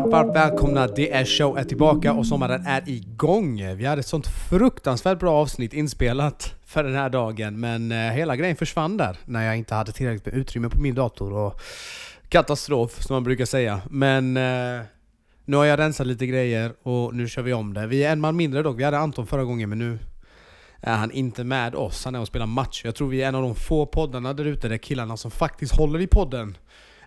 varmt, varmt välkomna. Det är show är tillbaka och sommaren är igång. Vi hade ett sånt fruktansvärt bra avsnitt inspelat för den här dagen men eh, hela grejen försvann där när jag inte hade tillräckligt med utrymme på min dator och katastrof som man brukar säga. Men eh, nu har jag rensat lite grejer och nu kör vi om det. Vi är en man mindre dock. Vi hade Anton förra gången men nu är han inte med oss. Han är och spelar match. Jag tror vi är en av de få poddarna där ute där killarna som faktiskt håller i podden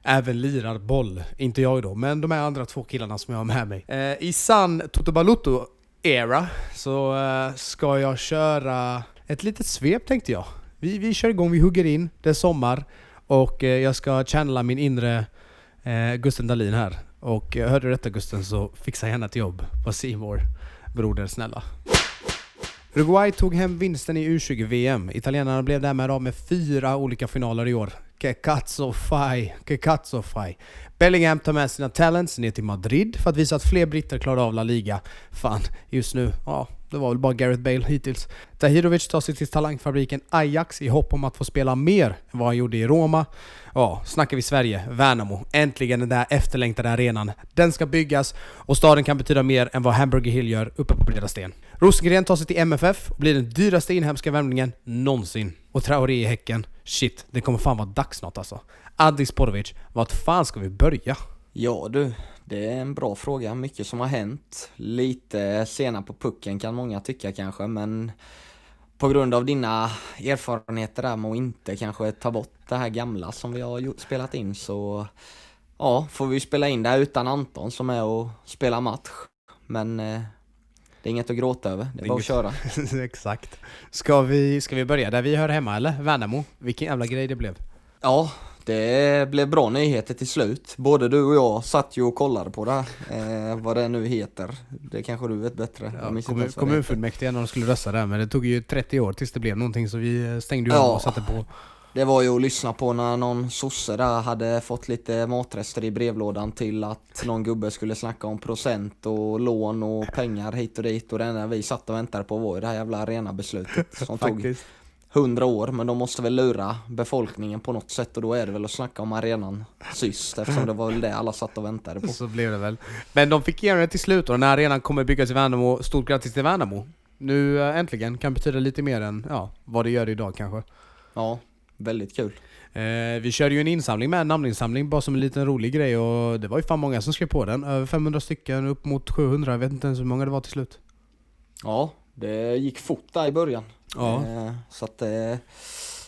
även lirar boll. Inte jag då, men de här andra två killarna som jag har med mig. Eh, I sann Toto Balutto-era så eh, ska jag köra ett litet svep tänkte jag. Vi, vi kör igång, vi hugger in, det är sommar och eh, jag ska channela min inre eh, Gusten Dahlin här. Och eh, hörde du detta Gusten så fixa gärna ett jobb på Simor. broder snälla. Uruguay tog hem vinsten i U20-VM. Italienarna blev därmed av med fyra olika finaler i år. Que cazzo fai, che cazzo fai. Bellingham tar med sina talents ner till Madrid för att visa att fler britter klarar av La Liga. Fan, just nu, ja, det var väl bara Gareth Bale hittills. Tahirovic tar sig till talangfabriken Ajax i hopp om att få spela mer än vad han gjorde i Roma. Ja, snackar vi Sverige, Värnamo. Äntligen den där efterlängtade arenan. Den ska byggas och staden kan betyda mer än vad Hamburger Hill gör uppe på Breda Sten. Rosengren tar sig till MFF och blir den dyraste inhemska värvningen någonsin. Och Traoré i Häcken. Shit, det kommer fan vara dags snart alltså. Adis Porovic, vart fan ska vi börja? Ja du, det är en bra fråga. Mycket som har hänt. Lite sena på pucken kan många tycka kanske, men på grund av dina erfarenheter där med att inte kanske ta bort det här gamla som vi har spelat in så ja, får vi spela in det här utan Anton som är och spelar match. Men eh, det är inget att gråta över, det är bara att köra. Exakt. Ska vi, ska vi börja där vi hör hemma eller? Värnamo? Vilken jävla grej det blev. Ja, det blev bra nyheter till slut. Både du och jag satt ju och kollade på det här, eh, vad det nu heter. Det kanske du vet bättre. Ja, kommun, kommunfullmäktige när de skulle rösta där, men det tog ju 30 år tills det blev någonting så vi stängde ju ja. och satte på. Det var ju att lyssna på när någon sosse där hade fått lite matrester i brevlådan till att någon gubbe skulle snacka om procent och lån och pengar hit och dit och det enda vi satt och väntade på var ju det här jävla arena-beslutet som tog hundra år men de måste väl lura befolkningen på något sätt och då är det väl att snacka om arenan sist eftersom det var väl det alla satt och väntade på. Så blev det väl. Men de fick igenom det till slut och den här arenan kommer byggas i Värnamo. Stort grattis till Värnamo! Nu äh, äntligen kan betyda lite mer än ja, vad det gör idag kanske. Ja, väldigt kul. Eh, vi körde ju en insamling med, en namninsamling, bara som en liten rolig grej och det var ju fan många som skrev på den. Över 500 stycken, upp mot 700, jag vet inte ens hur många det var till slut. Ja, det gick fort där i början. Ja. Eh, så att det eh,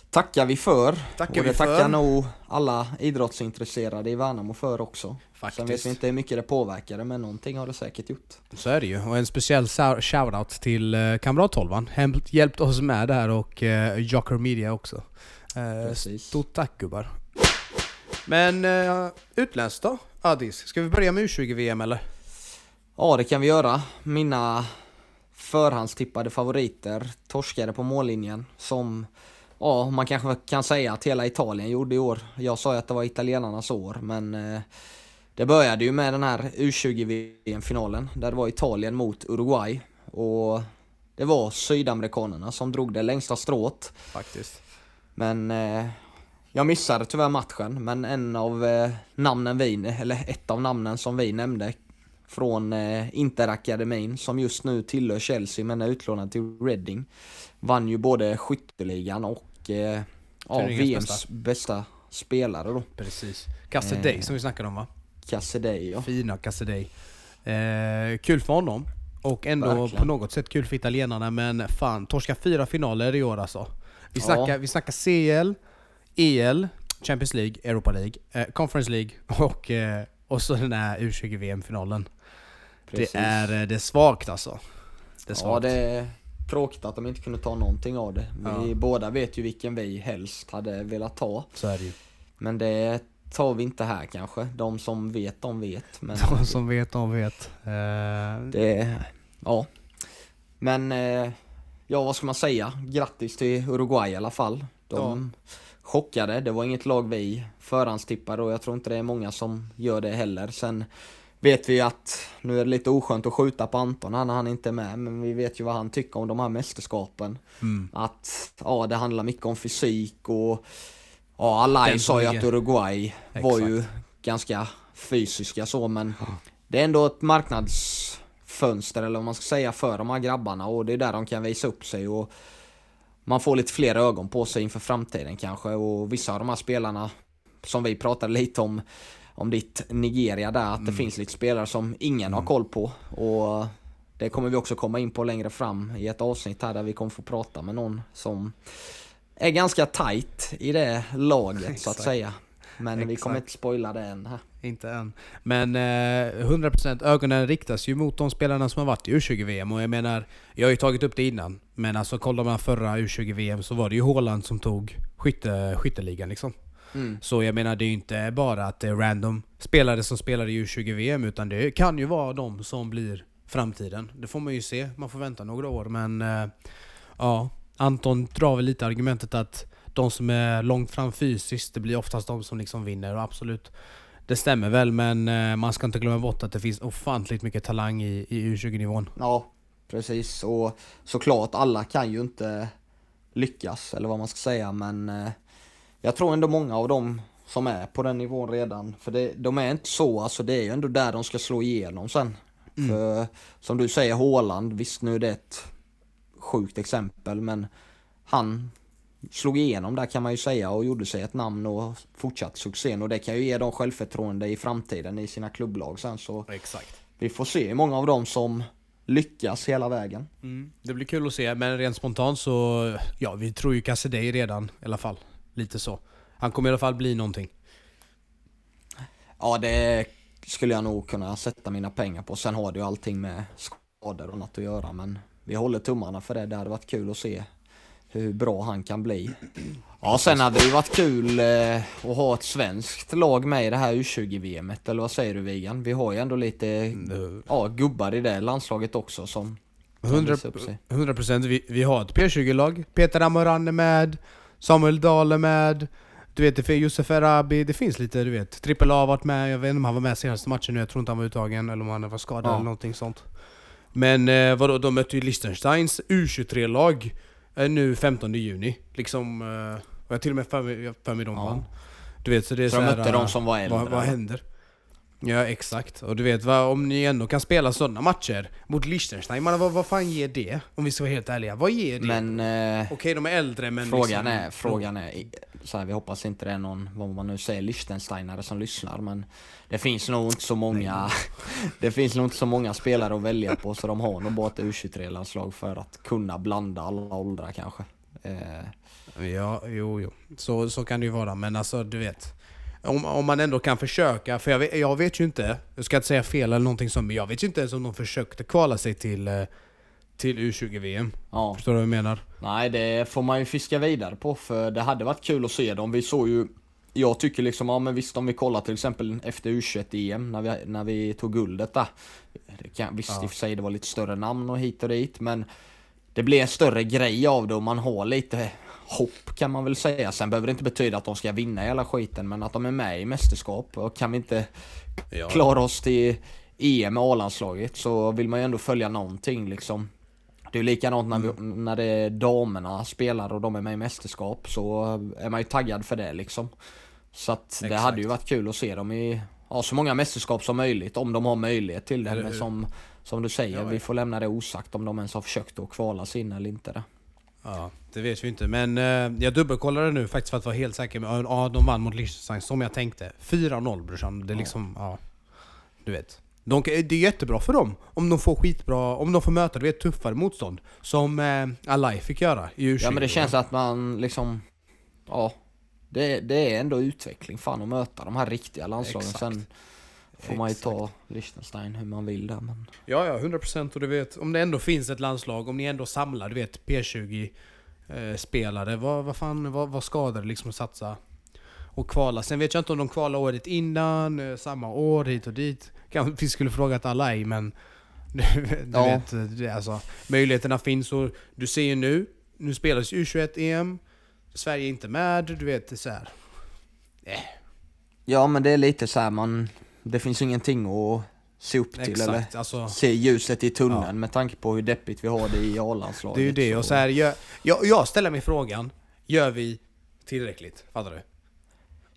tackar vi för. Tackar och det tackar nog alla idrottsintresserade i Värnamo för också. Faktiskt. Sen vet vi inte hur mycket det påverkade men någonting har det säkert gjort. Så är det ju. Och en speciell shoutout till uh, Kamrattolvan. Hjälpt oss med där och uh, Jocker Media också. Uh, stort tack gubbar. Men utländskt då? Adis, ska vi börja med U20-VM eller? Ja det kan vi göra. Mina förhandstippade favoriter torskade på mållinjen som Ja, man kanske kan säga att hela Italien gjorde i år. Jag sa ju att det var italienarnas år, men eh, det började ju med den här U20-VM-finalen där det var Italien mot Uruguay. Och det var sydamerikanerna som drog det längsta strået. Faktiskt. Men eh, jag missade tyvärr matchen, men en av eh, namnen vi, eller ett av namnen som vi nämnde från eh, Interakademin som just nu tillhör Chelsea men är utlånad till Reading. Vann ju både skytteligan och eh, ja, VMs bästa. bästa. spelare då. Precis. Casseday eh, som vi snackade om va? Casseday ja. Fina Casseday. Eh, kul för honom. Och ändå Verkligen. på något sätt kul för italienarna men fan, torska fyra finaler i år alltså. Vi snackar, ja. vi snackar CL, EL, Champions League, Europa League, eh, Conference League och, eh, och så den här U20-VM-finalen. Det är, eh, det är svagt alltså. Det är svagt. Ja, det är tråkigt att de inte kunde ta någonting av det. Vi ja. båda vet ju vilken vi helst hade velat ta. Så är det ju. Men det tar vi inte här kanske. De som vet, de vet. Men de som vet, de vet. Uh... Det, ja. Men, uh, ja vad ska man säga? Grattis till Uruguay i alla fall. De ja. chockade. Det var inget lag vi förhandstippade och jag tror inte det är många som gör det heller. Sen vet vi att, nu är det lite oskönt att skjuta på Anton när han inte är med, men vi vet ju vad han tycker om de här mästerskapen. Mm. Att, ja det handlar mycket om fysik och, ja Alai sa ju att Uruguay Exakt. var ju ganska fysiska så, men det är ändå ett marknadsfönster eller vad man ska säga för de här grabbarna och det är där de kan visa upp sig och man får lite fler ögon på sig inför framtiden kanske och vissa av de här spelarna som vi pratade lite om om ditt Nigeria där, att det mm. finns lite spelare som ingen mm. har koll på och det kommer vi också komma in på längre fram i ett avsnitt här där vi kommer få prata med någon som är ganska tight i det laget så att säga. Men Exakt. vi kommer inte spoila det än här. Inte än. Men eh, 100% ögonen riktas ju mot de spelarna som har varit i U20-VM och jag menar, jag har ju tagit upp det innan. Men alltså kollar man förra U20-VM så var det ju Håland som tog skytte, skytteligan liksom. Mm. Så jag menar det är ju inte bara att det är random spelare som spelar i U20-VM utan det kan ju vara de som blir framtiden. Det får man ju se, man får vänta några år men eh, ja, Anton drar väl lite argumentet att de som är långt fram fysiskt, det blir oftast de som liksom vinner och absolut det stämmer väl men eh, man ska inte glömma bort att det finns ofantligt mycket talang i, i U20-nivån. Ja, precis. Och såklart, alla kan ju inte lyckas, eller vad man ska säga, men eh, jag tror ändå många av dem som är på den nivån redan, för det, de är inte så, alltså det är ju ändå där de ska slå igenom sen. Mm. För som du säger, Håland, visst nu är det ett sjukt exempel, men han slog igenom där kan man ju säga och gjorde sig ett namn och fortsatt succén och det kan ju ge dem självförtroende i framtiden i sina klubblag sen så Exakt. vi får se många av dem som lyckas hela vägen. Mm. Det blir kul att se, men rent spontant så, ja vi tror ju Cassidey redan i alla fall. Lite så. Han kommer i alla fall bli någonting. Ja, det skulle jag nog kunna sätta mina pengar på. Sen har det ju allting med skador och något att göra, men vi håller tummarna för det. Det hade varit kul att se hur bra han kan bli. Ja, sen hade det ju varit kul eh, att ha ett svenskt lag med i det här U20-VMet, eller vad säger du Vigan? Vi har ju ändå lite ja, gubbar i det landslaget också som 100%, procent. vi, vi har ett P20-lag. Peter Amoran är med, Samuel Dahl är med, du vet, det Josef Erabi, det finns lite, du vet. Trippel A har varit med, jag vet inte om han var med senaste matchen nu, jag tror inte han var uttagen, eller om han var skadad ja. eller någonting sånt. Men eh, vadå, de mötte ju Liechtensteins U23-lag eh, nu 15 juni. Liksom, eh, och jag till och med för mig, för mig de ja. vann. Du vet, så det är så, så de mötte de som var äldre? Vad, vad händer? Ja exakt, och du vet vad, om ni ändå kan spela sådana matcher mot Liechtenstein, man, vad, vad fan ger det? Om vi ska vara helt ärliga, vad ger det? Men... Eh, Okej de är äldre men... Frågan liksom, är, frågan är, så här, vi hoppas inte det är någon, vad man nu säger, Liechtensteinare som lyssnar men Det finns nog inte så många, det finns nog inte så många spelare att välja på så de har nog bara ett U23-landslag för att kunna blanda alla åldrar kanske. Eh. Ja, jo, jo. Så, så kan det ju vara, men alltså du vet. Om, om man ändå kan försöka, för jag vet, jag vet ju inte, jag ska inte säga fel eller någonting sånt, men jag vet ju inte ens om de försökte kvala sig till, eh, till U20-VM. Ja. Förstår du vad jag menar? Nej, det får man ju fiska vidare på, för det hade varit kul att se dem. Vi såg ju jag tycker liksom, ja men visst om vi kollar till exempel efter U21-EM när vi, när vi tog guldet där. Det kan, visst ja. i och för sig det var lite större namn och hit och dit men det blir en större grej av det och man har lite hopp kan man väl säga. Sen behöver det inte betyda att de ska vinna hela skiten, men att de är med i mästerskap. Och kan vi inte ja. klara oss till EM med A-landslaget så vill man ju ändå följa någonting liksom. Det är likadant när, vi, mm. när det är damerna spelar och de är med i mästerskap så är man ju taggad för det liksom. Så att Exakt. det hade ju varit kul att se dem i ja, så många mästerskap som möjligt om de har möjlighet till det. Men som, som du säger, ja, vi får lämna det osagt om de ens har försökt att kvala sig in eller inte. Det. Ja, det vet vi inte. Men eh, jag dubbelkollade nu faktiskt för att vara helt säker. Med, ja, de vann mot Liechtenstein som jag tänkte. 4-0 brorsan. Det är liksom, ja. Du vet. De, det är jättebra för dem om de får skitbra, om de får möta du vet, tuffare motstånd. Som eh, Alai fick göra i U20. Ja men det känns att man liksom, ja. Det, det är ändå utveckling fan att möta de här riktiga landslagen. Exakt. Sen får man ju ta Liechtenstein hur man vill där men... Ja, ja, 100% och du vet, om det ändå finns ett landslag, om ni ändå samlar, du vet, P20 eh, vad, vad fan, vad, vad skadar det liksom att satsa och kvala? Sen vet jag inte om de kvalar året innan, eh, samma år, hit och dit. Kanske vi skulle frågat alla ej, men du, du ja. vet, det, alltså, möjligheterna finns och du ser ju nu, nu spelas U21-EM, Sverige är inte med, du vet, det är så här. Eh. Ja men det är lite så här, man det finns ingenting att se upp till Exakt, eller alltså, se ljuset i tunneln ja. med tanke på hur deppigt vi har det i A-landslaget. Det är ju det, och så här, jag, jag, jag ställer mig frågan, gör vi tillräckligt? Fattar du?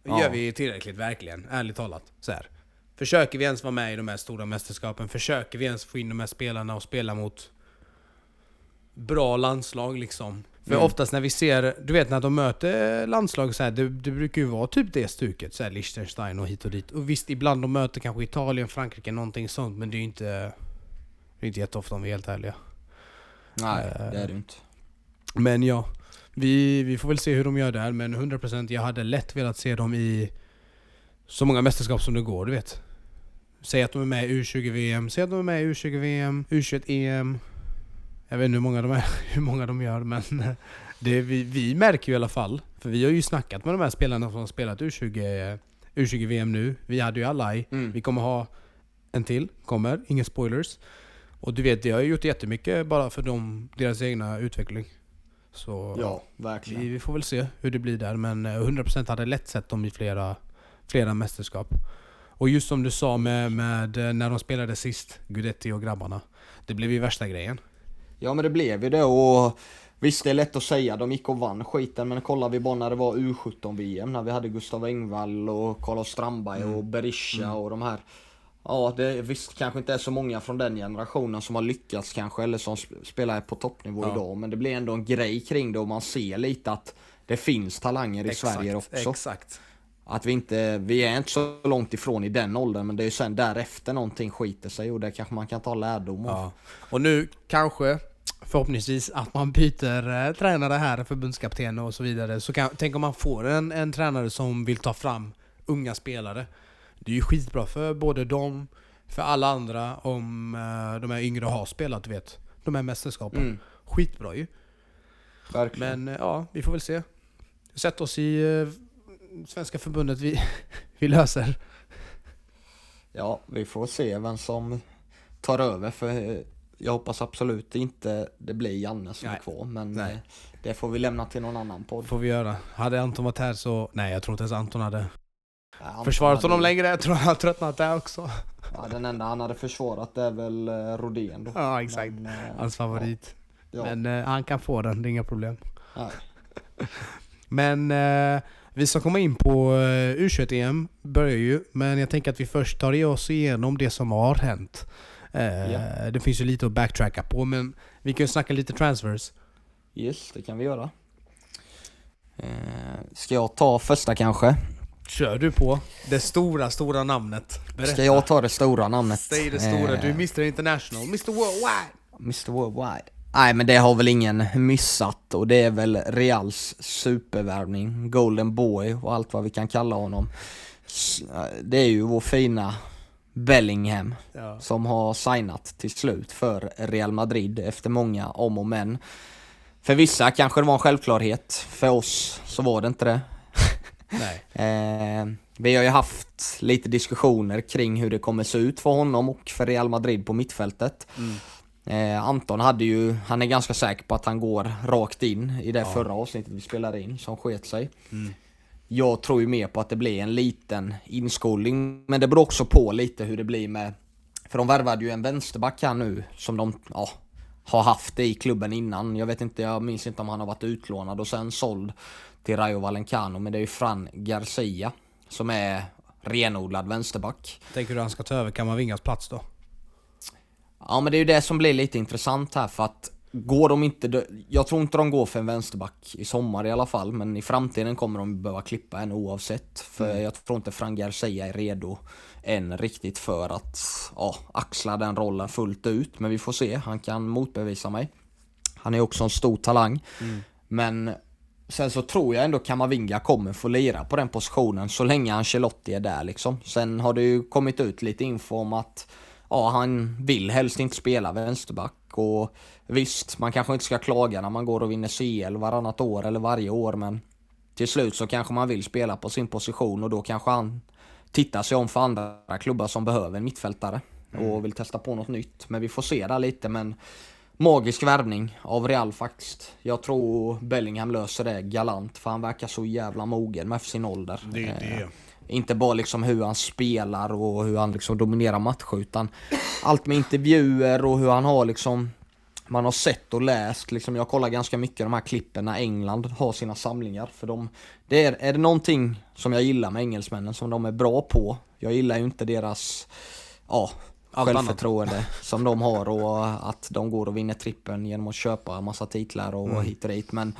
Ja. Gör vi tillräckligt verkligen? Ärligt talat. Så här. Försöker vi ens vara med i de här stora mästerskapen? Försöker vi ens få in de här spelarna och spela mot bra landslag liksom? För Mm. oftast när vi ser, du vet när de möter landslag så här, det, det brukar ju vara typ det stuket, så här Liechtenstein och hit och dit. Och visst, ibland de möter kanske Italien, Frankrike, någonting sånt, men det är ju inte, det är inte jätteofta om vi är helt ärliga. Nej, Eh. det är det inte. Men ja, vi, vi får väl se hur de gör där, men 100% jag hade lätt velat se dem i så många mästerskap som det går, du vet. Säg att de är med i U20-VM, säg att de är med i U20-VM, U21-EM. Jag vet inte hur många de, är, hur många de gör, men det, vi, vi märker ju i alla fall. För vi har ju snackat med de här spelarna som har spelat U20, U20-VM nu. Vi hade ju alla i. Mm. Vi kommer ha en till, kommer, inga spoilers. Och du vet, det har ju gjort jättemycket bara för dem, deras egna utveckling. Så Ja, verkligen. vi, vi får väl se hur det blir där, men eh, 100% hade lätt sett dem i flera, flera mästerskap. Och just som du sa med, med eh, när de spelade sist, Gudetti och grabbarna. Det blev ju värsta grejen. Ja men det blev ju det och visst det är lätt att säga, de gick och vann skiten men kollar vi bara när det var U17-VM när vi hade Gustav Engvall och Carlos Strandberg och Berisha och de här. Ja det visst kanske inte är så många från den generationen som har lyckats kanske eller som sp- spelar på toppnivå Ja. idag men det blir ändå en grej kring det och man ser lite att det finns talanger i Sverige också. Exakt. Att vi inte, vi är inte så långt ifrån i den åldern men det är ju sen därefter någonting skiter sig och det kanske man kan ta lärdom av. Ja. Och nu kanske, förhoppningsvis, att man byter eh, tränare här, förbundskapten och så vidare. Så kan, tänk om man får en, en tränare som vill ta fram unga spelare. Det är ju skitbra för både dem, för alla andra, om eh, de här yngre har spelat, du vet. De här mästerskapen. Mm, Skitbra ju. verkligen. Men eh, ja, vi får väl se. Sätt oss i eh, Svenska förbundet, vi, vi löser. Ja, vi får se vem som tar över för eh, jag hoppas absolut inte det blir Janne som Nej. är kvar men Nej. eh, det får vi lämna till någon annan podd. får vi göra. Hade Anton varit här så... Nej, jag tror inte ens Anton hade Ja, han försvarat hade- honom längre. Jag tror han har tröttnat där också. Ja, den enda han hade försvarat är väl eh, Rodén då. Ja, exakt. Men, eh, Hans favorit. Ja, Men eh, han kan få den, det är inga problem. nej. Men vi ska komma in på eh, U21-EM, börjar ju. Men jag tänker att vi först tar oss igenom det som har hänt. Eh, Ja. Det finns ju lite att backtracka på, men vi kan ju snacka lite transfers. Yes, det kan vi göra. Eh, ska jag ta första kanske? Kör du på det stora, stora namnet. Berätta. Ska jag ta det stora namnet? Säg det stora, Eh, du är Mr International, Mr Worldwide! Mr Worldwide. Nej men det har väl ingen missat och det är väl Reals supervärvning, Golden Boy och allt vad vi kan kalla honom. Eh, Det är ju vår fina Bellingham Ja. som har signat till slut för Real Madrid efter många om och men. För vissa kanske det var en självklarhet, för oss så var det inte det. Nej. Eh, vi har ju haft lite diskussioner kring hur det kommer se ut för honom och för Real Madrid på mittfältet. Mm. Eh, Anton hade ju, han är ganska säker på att han går rakt in i det Ja. förra avsnittet vi spelade in som sket sig. Mm. Jag tror ju mer på att det blir en liten inskolning, men det beror också på lite hur det blir med för de värvade ju en vänsterback här nu som de ja, har haft det i klubben innan. Jag vet inte, jag minns inte om han har varit utlånad och sen såld till Rayo Vallecano, men det är ju Fran Garcia som är renodlad vänsterback. Tänker du han ska ta över Kamavingas plats då? Ja men det är ju det som blir lite intressant här för att Går de inte, jag tror inte de går för en vänsterback i sommar i alla fall men i framtiden kommer de behöva klippa en oavsett. För jag tror inte Fran Garcia är redo än riktigt för att ja, axla den rollen fullt ut. Men vi får se, han kan motbevisa mig. Han är också en stor talang. Men Sen så tror jag ändå Kamavinga kommer få lira på den positionen så länge Ancelotti är där liksom. Sen har det ju kommit ut lite info om att ja, han vill helst inte spela vänsterback och visst, man kanske inte ska klaga när man går och vinner CL varannat år eller varje år men till slut så kanske man vill spela på sin position och då kanske han tittar sig om för andra klubbar som behöver en mittfältare och vill testa på något nytt. Men vi får se där lite men Magisk värvning av Real faktiskt. Jag tror Bellingham löser det galant för han verkar så jävla mogen med sin ålder. Det är Eh, det. Inte bara liksom hur han spelar och hur han liksom dominerar matcher utan allt med intervjuer och hur han har liksom man har sett och läst, liksom jag kollar ganska mycket de här klippen när England har sina samlingar. För de, det är, är det någonting som jag gillar med engelsmännen som de är bra på, jag gillar ju inte deras, ja, Allt självförtroende som de har och att de går och vinner trippen genom att köpa massa titlar och Mm. hit och dit. Men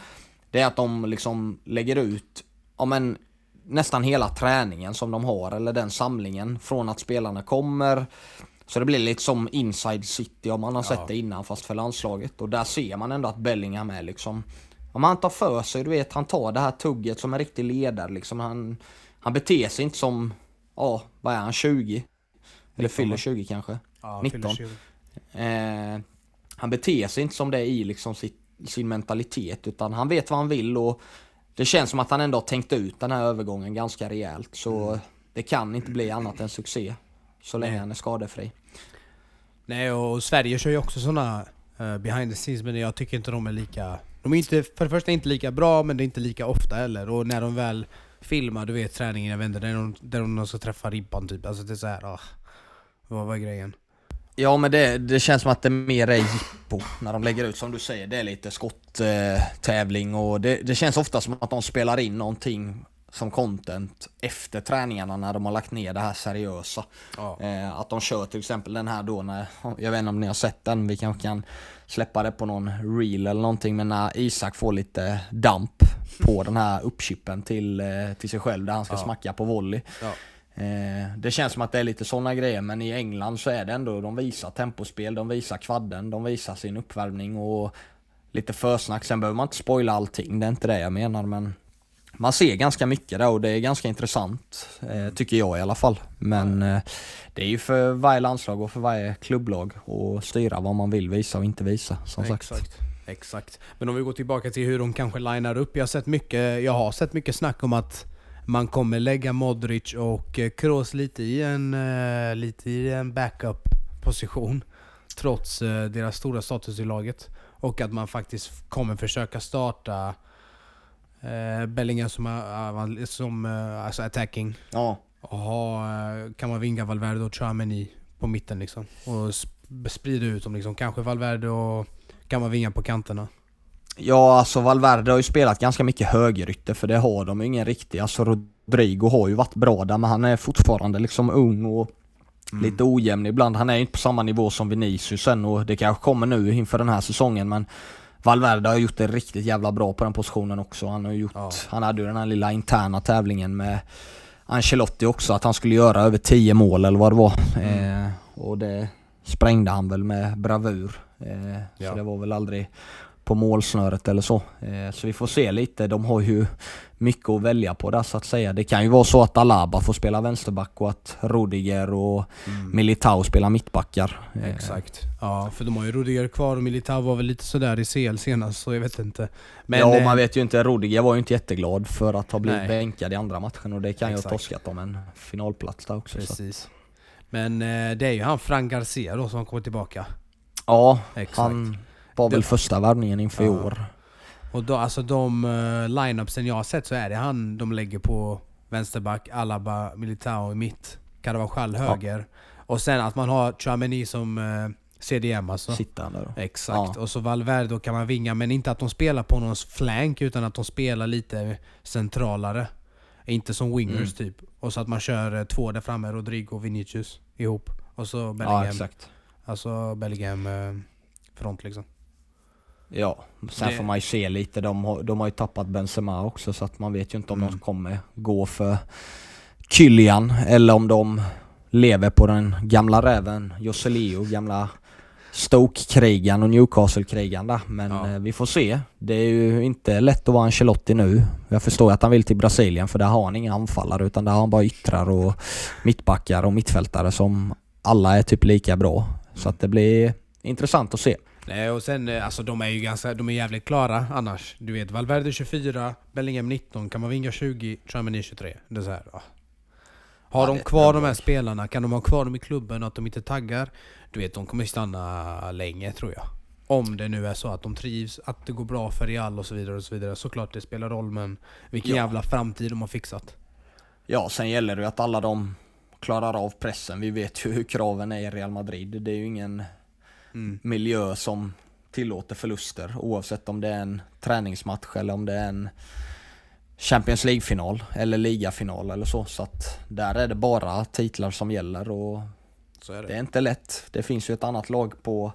det är att de liksom lägger ut, ja men nästan hela träningen som de har eller den samlingen från att spelarna kommer. Så det blir lite som Inside City om man har sett Ja. det innan fast för landslaget. Och där ser man ändå att Bellingham är liksom, om han tar för sig, du vet han tar det här tugget som en riktig ledare liksom. Han, han beter sig inte som, ja vad är han, 20? Eller 19, fyller va? 20 kanske. Ja, 19. fyller 20. Eh, han beter sig inte som det i liksom sitt, sin mentalitet utan han vet vad han vill och det känns som att han ändå har tänkt ut den här övergången ganska rejält så det kan inte bli annat än succé så länge Nej. han är skadefri. Nej, och Sverige kör ju också såna uh, behind the scenes, men jag tycker inte de är lika... De är inte, för det första inte lika bra, men det är inte lika ofta heller. Och när de väl filmar, du vet träningen, jag inte, där de, där de ska träffa ribban typ. Alltså det är såhär, ah, vad var grejen? Ja men det, det känns som att det mer är jippo när de lägger ut som du säger, det är lite skotttävling eh, tävling och det, det känns ofta som att de spelar in någonting som content efter träningarna när de har lagt ner det här seriösa. Ja. Eh, att de kör till exempel den här då när, jag vet inte om ni har sett den, vi kanske kan släppa det på någon reel eller någonting, men när Isak får lite damp på den här uppchippen till, eh, till sig själv där han ska Ja. smacka på volley. Ja. Eh, det känns som att det är lite sådana grejer, men i England så är det ändå, de visar tempospel, de visar kvadden, de visar sin uppvärmning och lite försnack. Sen behöver man inte spoila allting, det är inte det jag menar, men man ser ganska mycket där och det är ganska intressant, eh, tycker jag i alla fall. Men eh, det är ju för varje landslag och för varje klubblag att styra vad man vill visa och inte visa, som sagt. Exakt. Exakt. Men om vi går tillbaka till hur de kanske linar upp. Jag har sett mycket, jag har sett mycket snack om att man kommer lägga Modric och eh, Kroos lite i en, eh, lite i en backup-position. Trots eh, deras stora status i laget. Och att man faktiskt kommer försöka starta Bellingham som, som alltså attacking. Ja, Och ha Kamavinga, Valverde och Chouameni på mitten liksom. Och sp- sprida ut dem liksom. Kanske Valverde och Kamavinga på kanterna. Ja, alltså Valverde har ju spelat ganska mycket högerytter för det har de ju ingen riktig. Alltså Rodrigo har ju varit bra där men han är fortfarande liksom ung och lite ojämn ibland. Han är ju inte på samma nivå som Vinicius än och det kanske kommer nu inför den här säsongen men Valverde har gjort det riktigt jävla bra på den positionen också. Han har gjort, Ja. han hade ju den här lilla interna tävlingen med Ancelotti också, att han skulle göra över 10 mål eller vad det var. Mm. Eh, och det sprängde han väl med bravur. Eh, Ja. Så det var väl aldrig på målsnöret eller så. Eh, så vi får se lite, de har ju mycket att välja på där så att säga. Det kan ju vara så att Alaba får spela vänsterback och att Rudiger och Militao spelar mittbackar. Eh, Exakt. Ja, för de har ju Rudiger kvar och Militao var väl lite sådär i CL senast, så jag vet inte. Men, ja, eh, man vet ju inte. Rudiger var ju inte jätteglad för att ha blivit Nej. bänkad i andra matchen och det kan ju ha torskat om en finalplats där också. Så. Precis. Men det är ju han Fran Garcia då som kommer tillbaka. Ja, Exakt. han var väl första värvningen inför i Ja. år. Och då, alltså de uh, line-upsen jag har sett så är det han de lägger på vänsterback, Alaba, Militao i mitt, Carvajal höger. Och sen att man har Chouameni som eh, CDM alltså. Där då. Exakt. Ja. Och så Valverde kan man vinga, men inte att de spelar på någons flank utan att de spelar lite centralare. Inte som wingers Mm. typ. Och så att man kör eh, två där framme, Rodrigo och Vinicius ihop. Och så Ja, Bellingham. exakt. alltså Bellingham front liksom. Ja, sen Det- får man ju se lite. De har, de har ju tappat Benzema också så att man vet ju inte om Mm. de kommer gå för Kylian eller om de lever på den gamla räven Joselio, gamla Stoke-krigaren och Newcastle-krigaren där. Men Ja. eh, vi får se. Det är ju inte lätt att vara Ancelotti nu. Jag förstår att han vill till Brasilien för där har han inga anfallare utan där har han bara yttrar och mittbackar och mittfältare som alla är typ lika bra. Så att det blir intressant att se. Nej och sen, eh, alltså de är ju ganska, de är jävligt klara annars. Du vet, Valverde 24, Bellingham 19, Kamavinga 20, Chouameni 23. Det är så här, ja. Har Ja, de kvar de här spelarna, kan de ha kvar dem i klubben och att de inte taggar? Du vet, de kommer stanna länge tror jag. Om det nu är så att de trivs, att det går bra för Real och så vidare och så vidare. Såklart det spelar roll men vilken Ja. jävla framtid de har fixat. Ja, sen gäller det ju att alla de klarar av pressen. Vi vet ju hur kraven är i Real Madrid. Det är ju ingen Mm. miljö som tillåter förluster oavsett om det är en träningsmatch eller om det är en Champions League-final eller ligafinal eller så. Så att där är det bara titlar som gäller och är det är inte lätt. Det finns ju ett annat lag på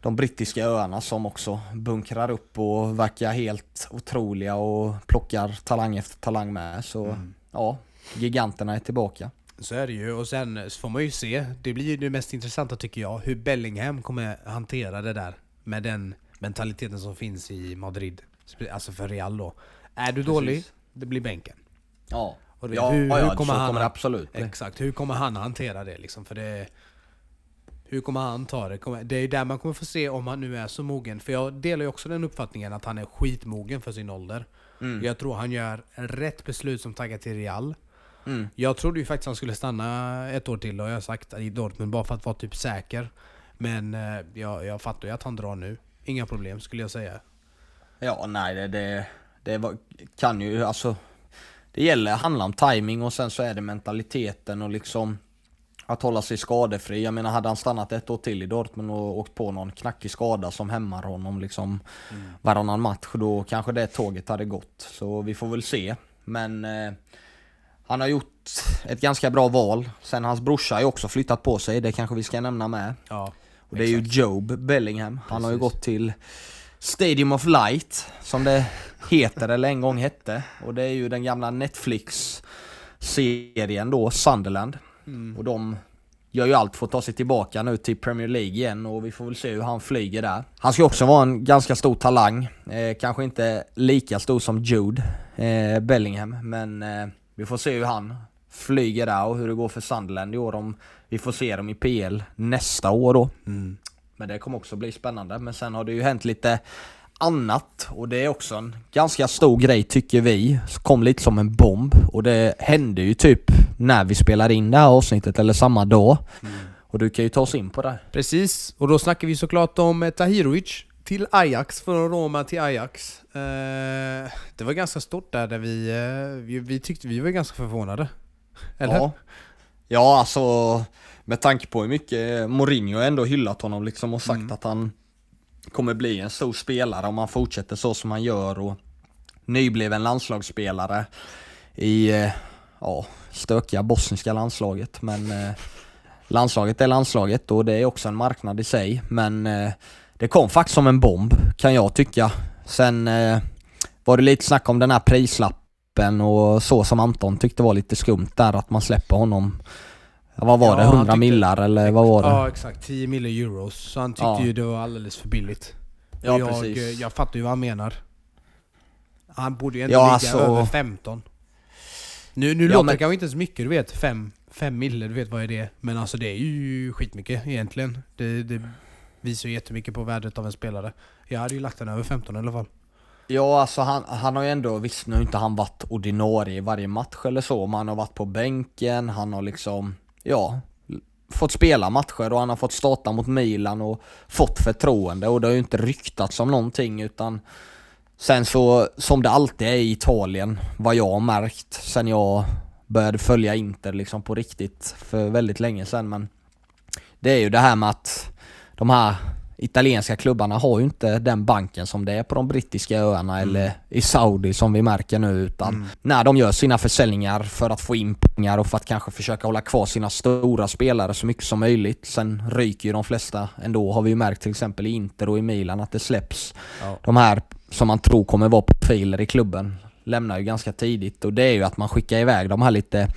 de brittiska öarna som också bunkrar upp och verkar helt otroliga och plockar talang efter talang med. Så Mm. ja, giganterna är tillbaka. Så är det ju. Och sen så får man ju se, det blir ju det mest intressanta tycker jag, hur Bellingham kommer hantera det där. Med den mentaliteten som finns i Madrid. Alltså för Real då. Är du dålig, det blir bänken. Ja, Och det- ja, hur- ja, hur kommer så han- kommer det absolut. Exakt, hur kommer han hantera det liksom? För det... Hur kommer han ta det? Det är ju där man kommer få se om han nu är så mogen. För jag delar ju också den uppfattningen att han är skitmogen för sin ålder. Mm. Jag tror han gör rätt beslut som taggar till Real. Mm. Jag trodde ju faktiskt han skulle stanna ett år till, och jag har sagt i Dortmund bara för att vara typ säker. Men eh, jag, jag fattar ju att han drar nu. Inga problem skulle jag säga. Ja, nej det, det, det var, kan ju alltså Det gäller, handlar om timing och sen så är det mentaliteten och liksom Att hålla sig skadefri. Jag menar hade han stannat ett år till i Dortmund och åkt på någon knackig skada som hämmar honom liksom varannan match då kanske det tåget hade gått. Så vi får väl se. Men eh, han har gjort ett ganska bra val. Sen hans brorsa har ju också flyttat på sig, det kanske vi ska nämna med. Ja, Och det är ju Job Bellingham. Han har ju Precis. gått till Stadium of Light, som det heter, eller en gång hette. Och det är ju den gamla Netflix-serien då, Sunderland. Mm. Och de gör ju allt för att ta sig tillbaka nu till Premier League igen och vi får väl se hur han flyger där. Han ska också vara en ganska stor talang. Eh, kanske inte lika stor som Jude eh, Bellingham, men eh, vi får se hur han flyger där och hur det går för Sunderland i år. Om vi får se dem i PL nästa år då. Mm. Men det kommer också bli spännande. Men sen har det ju hänt lite annat och det är också en ganska stor grej tycker vi. Kom lite som en bomb och det hände ju typ när vi spelade in det här avsnittet eller samma dag. Och du kan ju ta oss in på det. Precis, och då snackar vi såklart om eh, Tahirovic till Ajax, från Roma till Ajax. Eh, det var ganska stort där, där vi, eh, vi, vi tyckte vi var ganska förvånade. Eller? Ja. ja, alltså med tanke på hur mycket Mourinho ändå hyllat honom liksom och sagt Mm. att han kommer bli en stor spelare om han fortsätter så som han gör och nybliven landslagsspelare i, eh, ja, stökiga bosniska landslaget men landslaget är landslaget och det är också en marknad i sig men det kom faktiskt som en bomb kan jag tycka. Sen eh, var det lite snack om den här prislappen och så som Anton tyckte var lite skumt där att man släpper honom vad var Ja, det? han 100 tyckte- millar eller vad var det? Ja exakt, 10 miljoner euros. Så han tyckte Ja. ju det var alldeles för billigt. Ja, jag, precis. eh, jag fattar ju vad han menar. Han borde ju ändå Ja, ligga alltså- över 15. Nu, nu Ja, låter men- det kanske inte så mycket, du vet. 5 fem du vet vad är det Men alltså det är ju skitmycket egentligen. Det, det visar ju jättemycket på värdet av en spelare. Jag hade ju lagt den över 15 i alla fall. Ja, alltså han, han har ju ändå, visst nu har inte han varit ordinarie i varje match eller så, men han har varit på bänken, han har liksom, ja, fått spela matcher och han har fått starta mot Milan och fått förtroende och det har ju inte ryktats om någonting utan Sen så, som det alltid är i Italien, vad jag har märkt sen jag började följa Inter liksom på riktigt för väldigt länge sedan men Det är ju det här med att de här italienska klubbarna har ju inte den banken som det är på de brittiska öarna eller i Saudi som vi märker nu utan när de gör sina försäljningar för att få in pengar och för att kanske försöka hålla kvar sina stora spelare så mycket som möjligt. Sen ryker ju de flesta ändå har vi ju märkt till exempel i Inter och i Milan att det släpps Ja. de här som man tror kommer vara profiler i klubben lämnar ju ganska tidigt och det är ju att man skickar iväg de här lite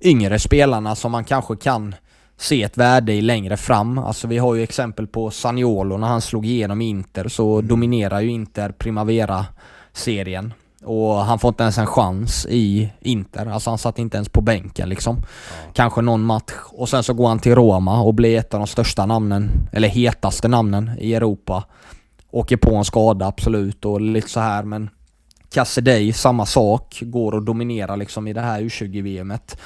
yngre spelarna som man kanske kan se ett värde i längre fram. Alltså vi har ju exempel på Saniolo när han slog igenom Inter så dominerar ju Inter Primavera-serien. Och han får inte ens en chans i Inter, alltså han satt inte ens på bänken liksom. Kanske någon match. Och sen så går han till Roma och blir ett av de största namnen, eller hetaste namnen i Europa. Åker på en skada absolut och lite så här men Cassidey, samma sak. Går och dominerar liksom i det här U20-VMet.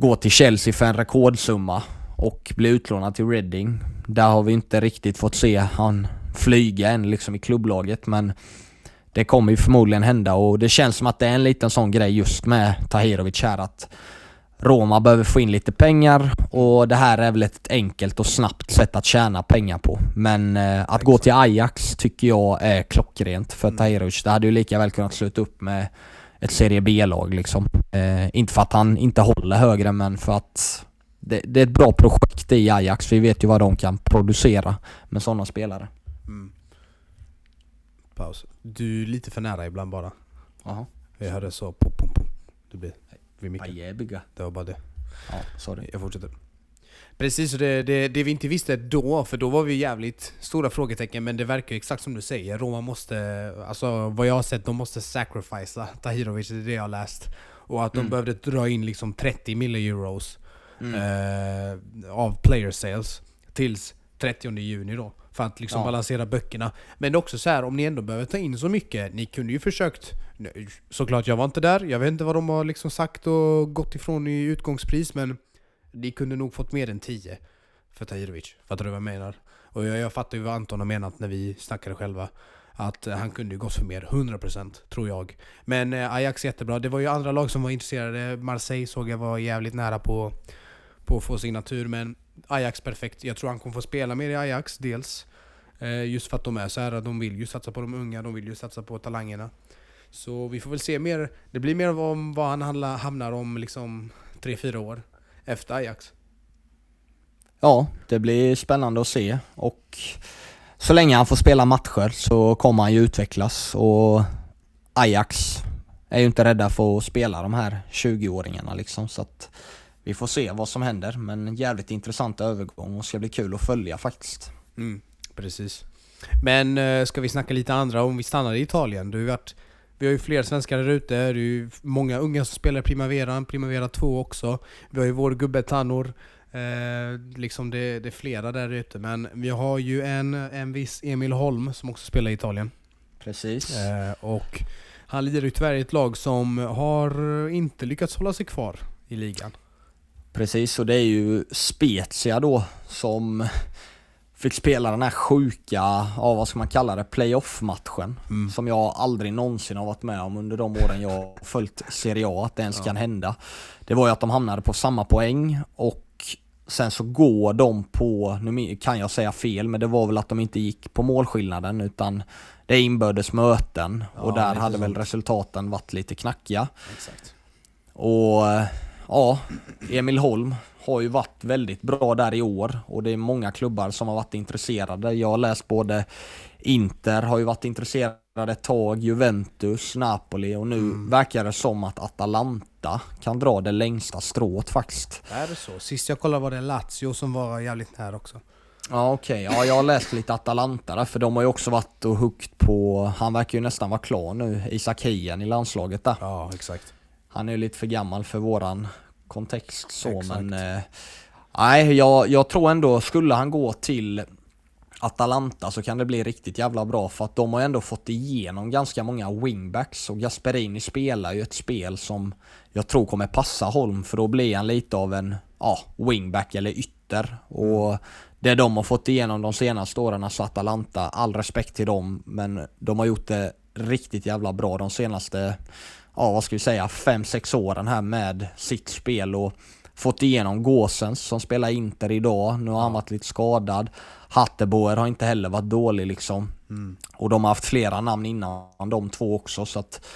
Går till Chelsea för en rekordsumma och blir utlånad till Reading. Där har vi inte riktigt fått se han flyga än liksom i klubblaget men det kommer ju förmodligen hända och det känns som att det är en liten sån grej just med Tahirovic här att Roma behöver få in lite pengar och det här är väl ett enkelt och snabbt sätt att tjäna pengar på. Men eh, att gå till Ajax tycker jag är klockrent för Mm. Tahirovic. Det hade ju lika väl kunnat sluta upp med ett Serie B-lag liksom. Eh, inte för att han inte håller högre men för att det, det är ett bra projekt i Ajax. Vi vet ju vad de kan producera med sådana spelare. Mm. Paus. Du är lite för nära ibland bara. Jaha. Jag hörde så pum, pum, pum. Det blir vid micken. Det var bara det. Ja, sorry. Jag fortsätter. Precis, och det, det, det vi inte visste då, för då var vi jävligt stora frågetecken, men det verkar ju exakt som du säger. Roma måste, alltså vad jag har sett, de måste sacrificea Tahirovic, det är det jag har läst. Och att de Mm. behövde dra in liksom 30 miljoner euros Mm. eh, av player sales tills 30 juni då. För att liksom Ja. balansera böckerna. Men det är också så här, om ni ändå behöver ta in så mycket, ni kunde ju försökt Såklart, jag var inte där. Jag vet inte vad de har liksom sagt och gått ifrån i utgångspris, men ni kunde nog fått mer än 10 för Tahirovic. Fattar du vad jag menar? Och jag, jag fattar ju vad Anton har menat när vi snackade själva. Att eh, han kunde ju gått för mer, 100% tror jag. Men eh, Ajax jättebra. Det var ju andra lag som var intresserade. Marseille såg jag var jävligt nära på, på att få signatur, men Ajax perfekt. Jag tror han kommer få spela mer i Ajax, dels. Eh, just för att de är så här, de vill ju satsa på de unga, de vill ju satsa på talangerna. Så vi får väl se mer. Det blir mer om vad han hamnar om liksom 3-4 år efter Ajax. Ja, det blir spännande att se och så länge han får spela matcher så kommer han ju utvecklas och Ajax är ju inte rädda för att spela de här 20-åringarna liksom så att vi får se vad som händer men en jävligt intressant övergång och ska bli kul att följa faktiskt. Mm, precis. Men eh, ska vi snacka lite andra om vi stannar i Italien? Det har varit, vi har ju fler svenskar där ute, det är ju många unga som spelar Primavera, Primavera 2 också. Vi har ju vår gubbe Tanor, eh, liksom det, det är flera där ute. Men vi har ju en, en viss Emil Holm som också spelar i Italien. Precis. Eh, och han lider ju tyvärr i ett lag som har inte lyckats hålla sig kvar i ligan. Precis, och det är ju Spezia då som fick spela den här sjuka, ja vad ska man kalla det, playoff-matchen. Mm. Som jag aldrig någonsin har varit med om under de åren jag följt Serie A, att det ens Ja. kan hända. Det var ju att de hamnade på samma poäng och sen så går de på, nu kan jag säga fel, men det var väl att de inte gick på målskillnaden utan det är inbördes möten och Ja, där lite hade väl resultaten varit lite knackiga. Exakt. Och ja, Emil Holm har ju varit väldigt bra där i år och det är många klubbar som har varit intresserade. Jag har läst både Inter har ju varit intresserade ett tag, Juventus, Napoli och nu Mm. verkar det som att Atalanta kan dra det längsta strået faktiskt. Är det så? Sist jag kollade var det Lazio som var jävligt nära också. Ja okej, ja jag har läst lite Atalanta där för de har ju också varit och huggt på, han verkar ju nästan vara klar nu, Isak Hien i landslaget där. Ja, exakt. Han är ju lite för gammal för våran kontext så Exakt. men... Eh, nej, jag, jag tror ändå, skulle han gå till Atalanta så kan det bli riktigt jävla bra för att de har ändå fått igenom ganska många wingbacks och Gasperini spelar ju ett spel som jag tror kommer passa Holm för då blir han lite av en ja, wingback eller ytter och det de har fått igenom de senaste åren så Atalanta, all respekt till dem men de har gjort det riktigt jävla bra de senaste ja vad ska vi säga, 5-6 åren här med sitt spel och fått igenom Gåsens som spelar Inter idag. Nu har han varit lite skadad. Hatteboer har inte heller varit dålig liksom. Mm. Och de har haft flera namn innan de två också så att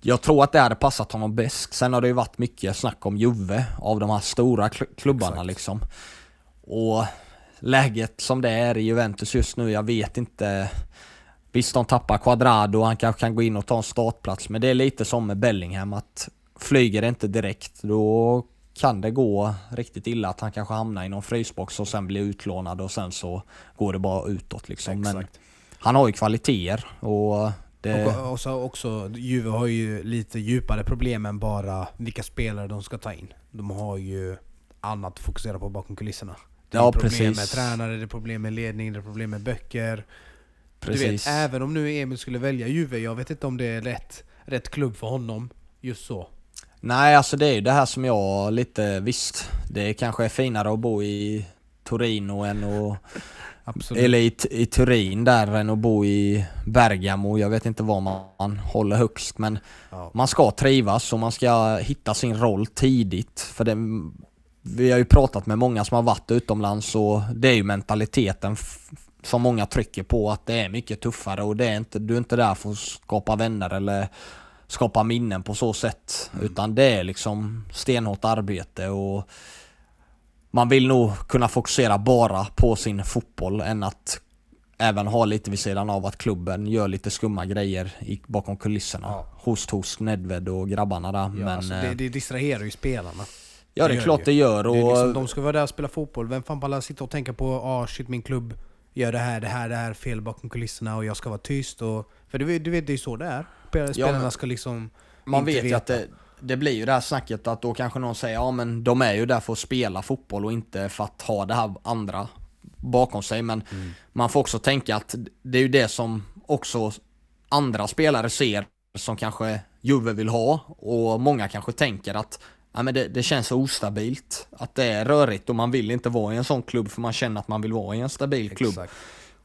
jag tror att det hade passat honom bäst. Sen har det ju varit mycket snack om Juve av de här stora kl- klubbarna Exakt. liksom. Och läget som det är i Juventus just nu, jag vet inte. Visst de tappar Quadrado, han kanske kan gå in och ta en startplats men det är lite som med Bellingham att flyger det inte direkt då kan det gå riktigt illa att han kanske hamnar i någon frysbox och sen blir utlånad och sen så går det bara utåt liksom. Men Exakt. han har ju kvaliteter och det... Och, och så också, Juve har ju lite djupare problem än bara vilka spelare de ska ta in. De har ju annat att fokusera på bakom kulisserna. Det är Ja, problem precis. med tränare, det är problem med ledning, det är problem med böcker. Precis. Du vet, även om nu Emil skulle välja Juve, jag vet inte om det är rätt, rätt klubb för honom just så. Nej, alltså det är ju det här som jag lite visst. Det kanske är finare att bo i Torino än att Absolut. Eller i, i Turin där än att bo i Bergamo. Jag vet inte vad man håller högst men Ja. man ska trivas och man ska hitta sin roll tidigt. För det, vi har ju pratat med många som har varit utomlands och det är ju mentaliteten som många trycker på att det är mycket tuffare och det är inte, du är inte där för att skapa vänner eller skapa minnen på så sätt. Utan det är liksom stenhårt arbete och man vill nog kunna fokusera bara på sin fotboll än att även ha lite vid sidan av att klubben gör lite skumma grejer i, bakom kulisserna. Ja. Host host, Nedved och grabbarna där. Ja, Men alltså, eh, det, det distraherar ju spelarna. ja det det är klart det gör och Det liksom, de ska vara där och spela fotboll. Vem fan pallar sitta och tänka på ah shit min klubb gör det här, det här, det här fel bakom kulisserna och jag ska vara tyst och... För du du vet det är ju så det är. Spel- Spelarna men- ska liksom... man vet ju att det, det blir ju det här snacket att då kanske någon säger ja men de är ju där för att spela fotboll och inte för att ha det här andra bakom sig. Men Mm. man får också tänka att det är ju det som också andra spelare ser som kanske Juve vill ha och många kanske tänker att ja, men det, det känns så ostabilt. Att det är rörigt och man vill inte vara i en sån klubb för man känner att man vill vara i en stabil klubb. Exakt.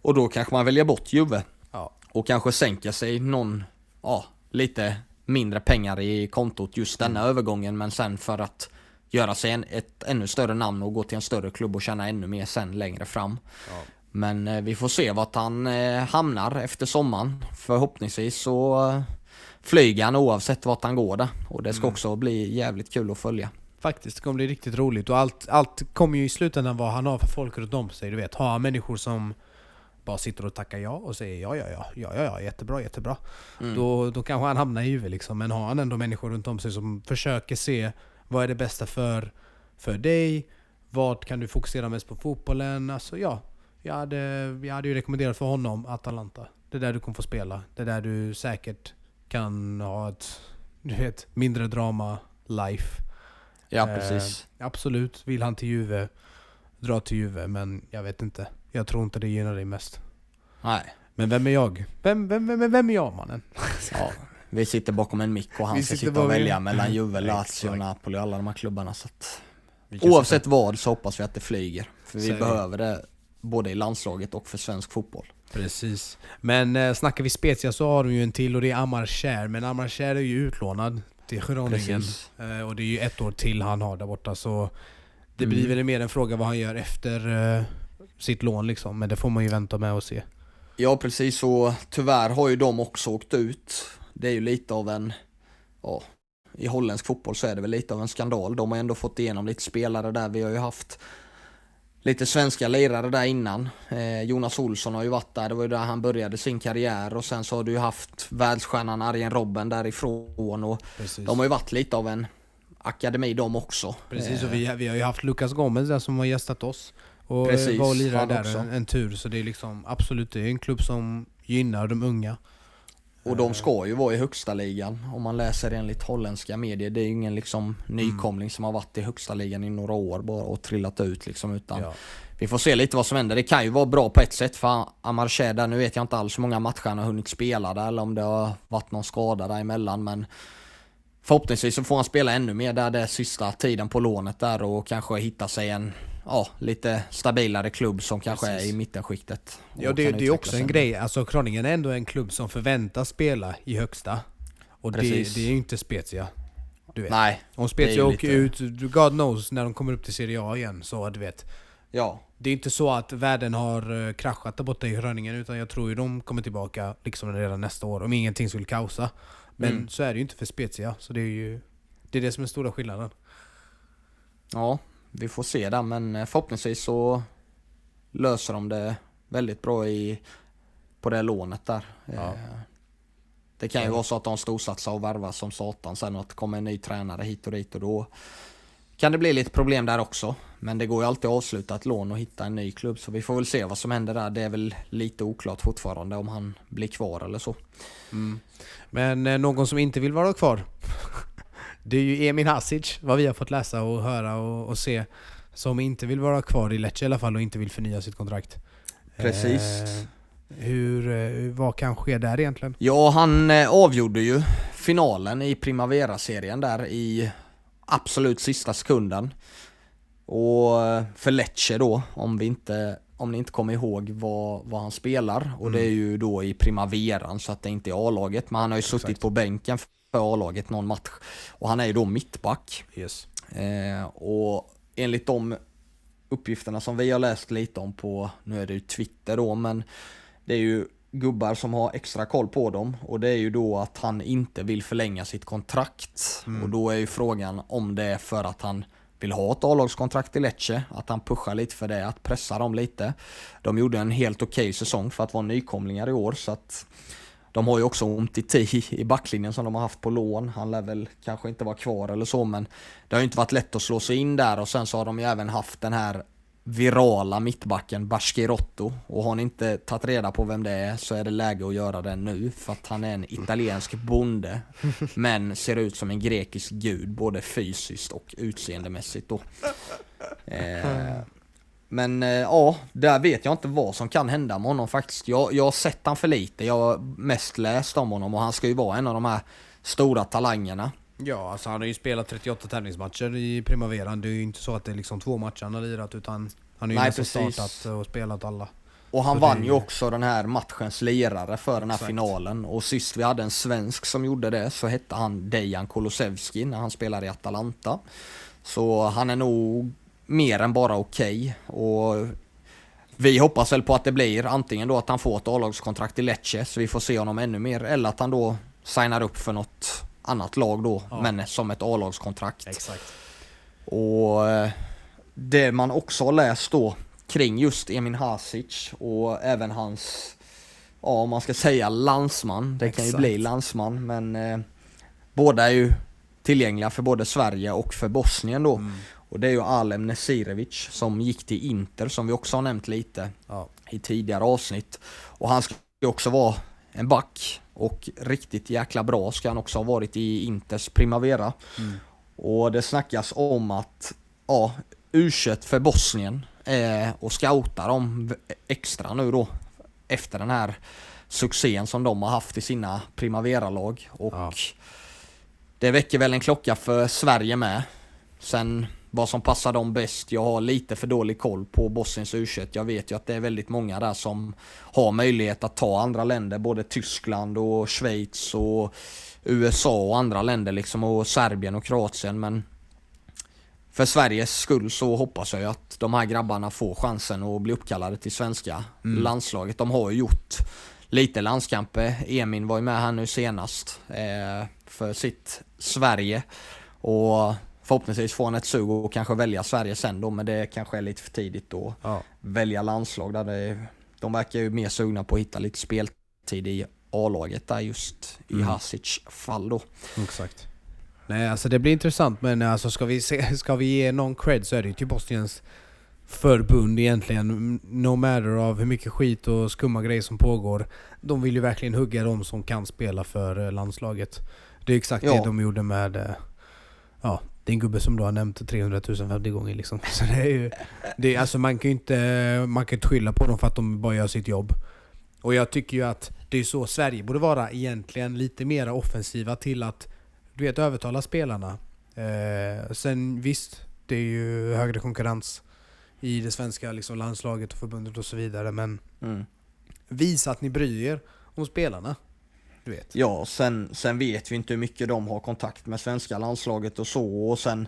Och då kanske man väljer bort Juve Ja. och kanske sänker sig någon, ja, lite mindre pengar i kontot just denna Mm. övergången men sen för att göra sig en, ett ännu större namn och gå till en större klubb och tjäna ännu mer sen längre fram. Ja. Men eh, vi får se vart han eh, hamnar efter sommaren. Förhoppningsvis så eh, flyger han oavsett vart han går där. Och det ska Mm. också bli jävligt kul att följa. Faktiskt, det kommer bli riktigt roligt och allt, allt kommer ju i slutändan vad han har för folk runt om sig. Du vet, har han människor som bara sitter och tackar ja och säger ja, ja, ja, ja, ja, ja jättebra, jättebra. Mm. Då, då kanske han hamnar i huvudet liksom. Men har han ändå människor runt om sig som försöker se vad är det bästa för, för dig? Vad kan du fokusera mest på fotbollen? Alltså ja, jag hade, jag hade ju rekommenderat för honom Atalanta. Det är där du kommer få spela. Det är där du säkert kan ha ett, du vet, mindre drama life. Ja, Eh, precis. Absolut, vill han till Juve, dra till Juve. Men jag vet inte. Jag tror inte det gynnar dig mest. Nej. Men vem är jag? Vem, vem, vem, vem är jag mannen? Ja, vi sitter bakom en mick och han Vi ska sitta och välja mellan Juve, Lazio. Napoli och alla de här klubbarna. Så att Oavsett vad så hoppas vi att det flyger. För vi det. behöver det både i landslaget och för svensk fotboll. Precis. Men eh, snackar vi Spezia så har de ju en till och det är Amar Kjär. Men Amar Kjär är ju utlånad till Groningen. Eh, och det är ju ett år till han har där borta. Så det blir Mm. väl mer en fråga vad han gör efter eh, sitt lån liksom. Men det får man ju vänta med och se. Ja precis och tyvärr har ju de också åkt ut. Det är ju lite av en, ja, i holländsk fotboll så är det väl lite av en skandal. De har ändå fått igenom lite spelare där. Vi har ju haft lite svenska lirare där innan. Eh, Jonas Olsson har ju varit där, det var ju där han började sin karriär och sen så har du ju haft världsstjärnan Arjen Robben därifrån och Precis. de har ju varit lite av en akademi de också. Precis, Eh, och vi, vi har ju haft Lucas Gomez där som har gästat oss. Och Precis, var och lirade där en, en tur. Så det är liksom absolut, det är en klubb som gynnar de unga. Och de ska ju vara i högsta ligan om man läser enligt holländska medier. Det är ju ingen liksom nykomling som har varit i högsta ligan i några år bara och trillat ut liksom utan Ja. vi får se lite vad som händer. Det kan ju vara bra på ett sätt för Amarche där, nu vet jag inte alls hur många matcher han har hunnit spela där eller om det har varit någon skada däremellan men Förhoppningsvis så får han spela ännu mer där det sista tiden på lånet där och kanske hitta sig en ja, lite stabilare klubb som kanske är Precis. i mittenskiktet. Ja, det, det är också en grej. Alltså Kroningen är ändå en klubb som förväntas spela i högsta. Och det, det är ju inte Spezia. Du vet. Nej, Om är Spezia åker lite- ut, God knows, när de kommer upp till Serie A igen. Så du vet. ja. Det är inte så att världen har eh, kraschat där borta i Gröningen utan jag tror ju de kommer tillbaka liksom redan nästa år om ingenting skulle kaosa. Men Mm. så är det ju inte för Spezia. Så det är ju det är det som är stora skillnaden. Ja, vi får se där men eh, förhoppningsvis så löser de det väldigt bra i, på det lånet där. Ja. Eh, Det kan ju vara så att de storsatsar och värvar som satan sen och att det kommer en ny tränare hit och dit och då kan det bli lite problem där också. Men det går ju alltid att avsluta ett lån och hitta en ny klubb så vi får väl se vad som händer där. Det är väl lite oklart fortfarande om han blir kvar eller så. Men eh, någon som inte vill vara kvar. det är ju Emin Hasic, vad vi har fått läsa och höra och, och se. Som inte vill vara kvar i Lecce i alla fall och inte vill förnya sitt kontrakt. Precis. Eh, hur, eh, vad kan ske där egentligen? Ja, han eh, avgjorde ju finalen i Primavera-serien där i absolut sista sekunden. Och eh, för Lecce då, om vi inte, om ni inte kommer ihåg vad, vad han spelar. Och det är ju då i primaveran så att det inte är A-laget. Men han har ju Exakt. suttit på bänken för A-laget någon match. Och han är ju då mittback. Yes. Eh, och enligt de uppgifterna som vi har läst lite om på, nu är det ju Twitter då, men det är ju gubbar som har extra koll på dem och det är ju då att han inte vill förlänga sitt kontrakt. Och då är ju frågan om det är för att han vill ha ett A-lagskontrakt i Lecce, att han pushar lite för det, att pressa dem lite. De gjorde en helt okej säsong för att vara nykomlingar i år så att de har ju också ont i i backlinjen som de har haft på lån. Han lär väl kanske inte vara kvar eller så men det har ju inte varit lätt att slå sig in där och sen så har de ju även haft den här virala mittbacken Baschirotto och har ni inte tagit reda på vem det är så är det läge att göra det nu för att han är en italiensk bonde men ser ut som en grekisk gud både fysiskt och utseendemässigt då. Eh, men eh, ja, där vet jag inte vad som kan hända med honom faktiskt. Jag, jag har sett han för lite, jag har mest läst om honom och han ska ju vara en av de här stora talangerna. Ja, alltså han har ju spelat 38 tävlingsmatcher i Primaveran. Det är ju inte så att det är liksom två matcher han har lirat utan han har ju nästan startat och spelat alla. Och han Så vann ju också den här matchens lirare för den här Exakt. finalen. Och sist vi hade en svensk som gjorde det så hette han Dejan Kulusevski när han spelade i Atalanta. Så han är nog mer än bara okej. Och vi hoppas väl på att det blir antingen då att han får ett A-lagskontrakt i Lecce så vi får se honom ännu mer eller att han då signar upp för något annat lag då Ja. men som ett A-lagskontrakt. Exakt. Och eh, det man också har läst då kring just Emin Hasic och även hans, ja om man ska säga landsman, det kan ju Exakt. bli landsman men eh, båda är ju tillgängliga för både Sverige och för Bosnien då. Mm. Och det är ju Alem Nesirevic som gick till Inter som vi också har nämnt lite Ja. i tidigare avsnitt. Och han ska ju också vara en back och riktigt jäkla bra ska han också ha varit i Inters Primavera. Mm. Och det snackas om att ja, u för Bosnien eh, och scoutar dem extra nu då efter den här succén som de har haft i sina Primavera-lag. Och Ja. det väcker väl en klocka för Sverige med. Sen vad som passar dem bäst. Jag har lite för dålig koll på Bosniens u Jag vet ju att det är väldigt många där som har möjlighet att ta andra länder. Både Tyskland och Schweiz och USA och andra länder liksom. Och Serbien och Kroatien. Men för Sveriges skull så hoppas jag ju att de här grabbarna får chansen att bli uppkallade till svenska Mm. landslaget. De har ju gjort lite landskamper. Emin var ju med här nu senast eh, för sitt Sverige. Och förhoppningsvis får han ett sug och kanske välja Sverige sen då, men det kanske är lite för tidigt att Ja. välja landslag. Där det, de verkar ju mer sugna på att hitta lite speltid i A-laget där just i Mm. Hasic fall då. Exakt. Nej, alltså det blir intressant men alltså ska vi, se, ska vi ge någon cred så är det ju till Bosniens förbund egentligen. No matter av hur mycket skit och skumma grejer som pågår. De vill ju verkligen hugga de som kan spela för eh, landslaget. Det är exakt Ja. det de gjorde med eh, Ja, det är en gubbe som du har nämnt 300 000 50 gånger liksom. Så det är ju... Det är, alltså man kan ju inte, man kan inte skylla på dem för att de bara gör sitt jobb. Och jag tycker ju att det är så Sverige borde vara egentligen lite mer offensiva till att du vet, övertala spelarna. Eh, sen visst, det är ju högre konkurrens i det svenska liksom, landslaget och förbundet och så vidare. Men Mm. visa att ni bryr er om spelarna. Du vet. Ja, sen, sen vet vi inte hur mycket de har kontakt med svenska landslaget och så. Och sen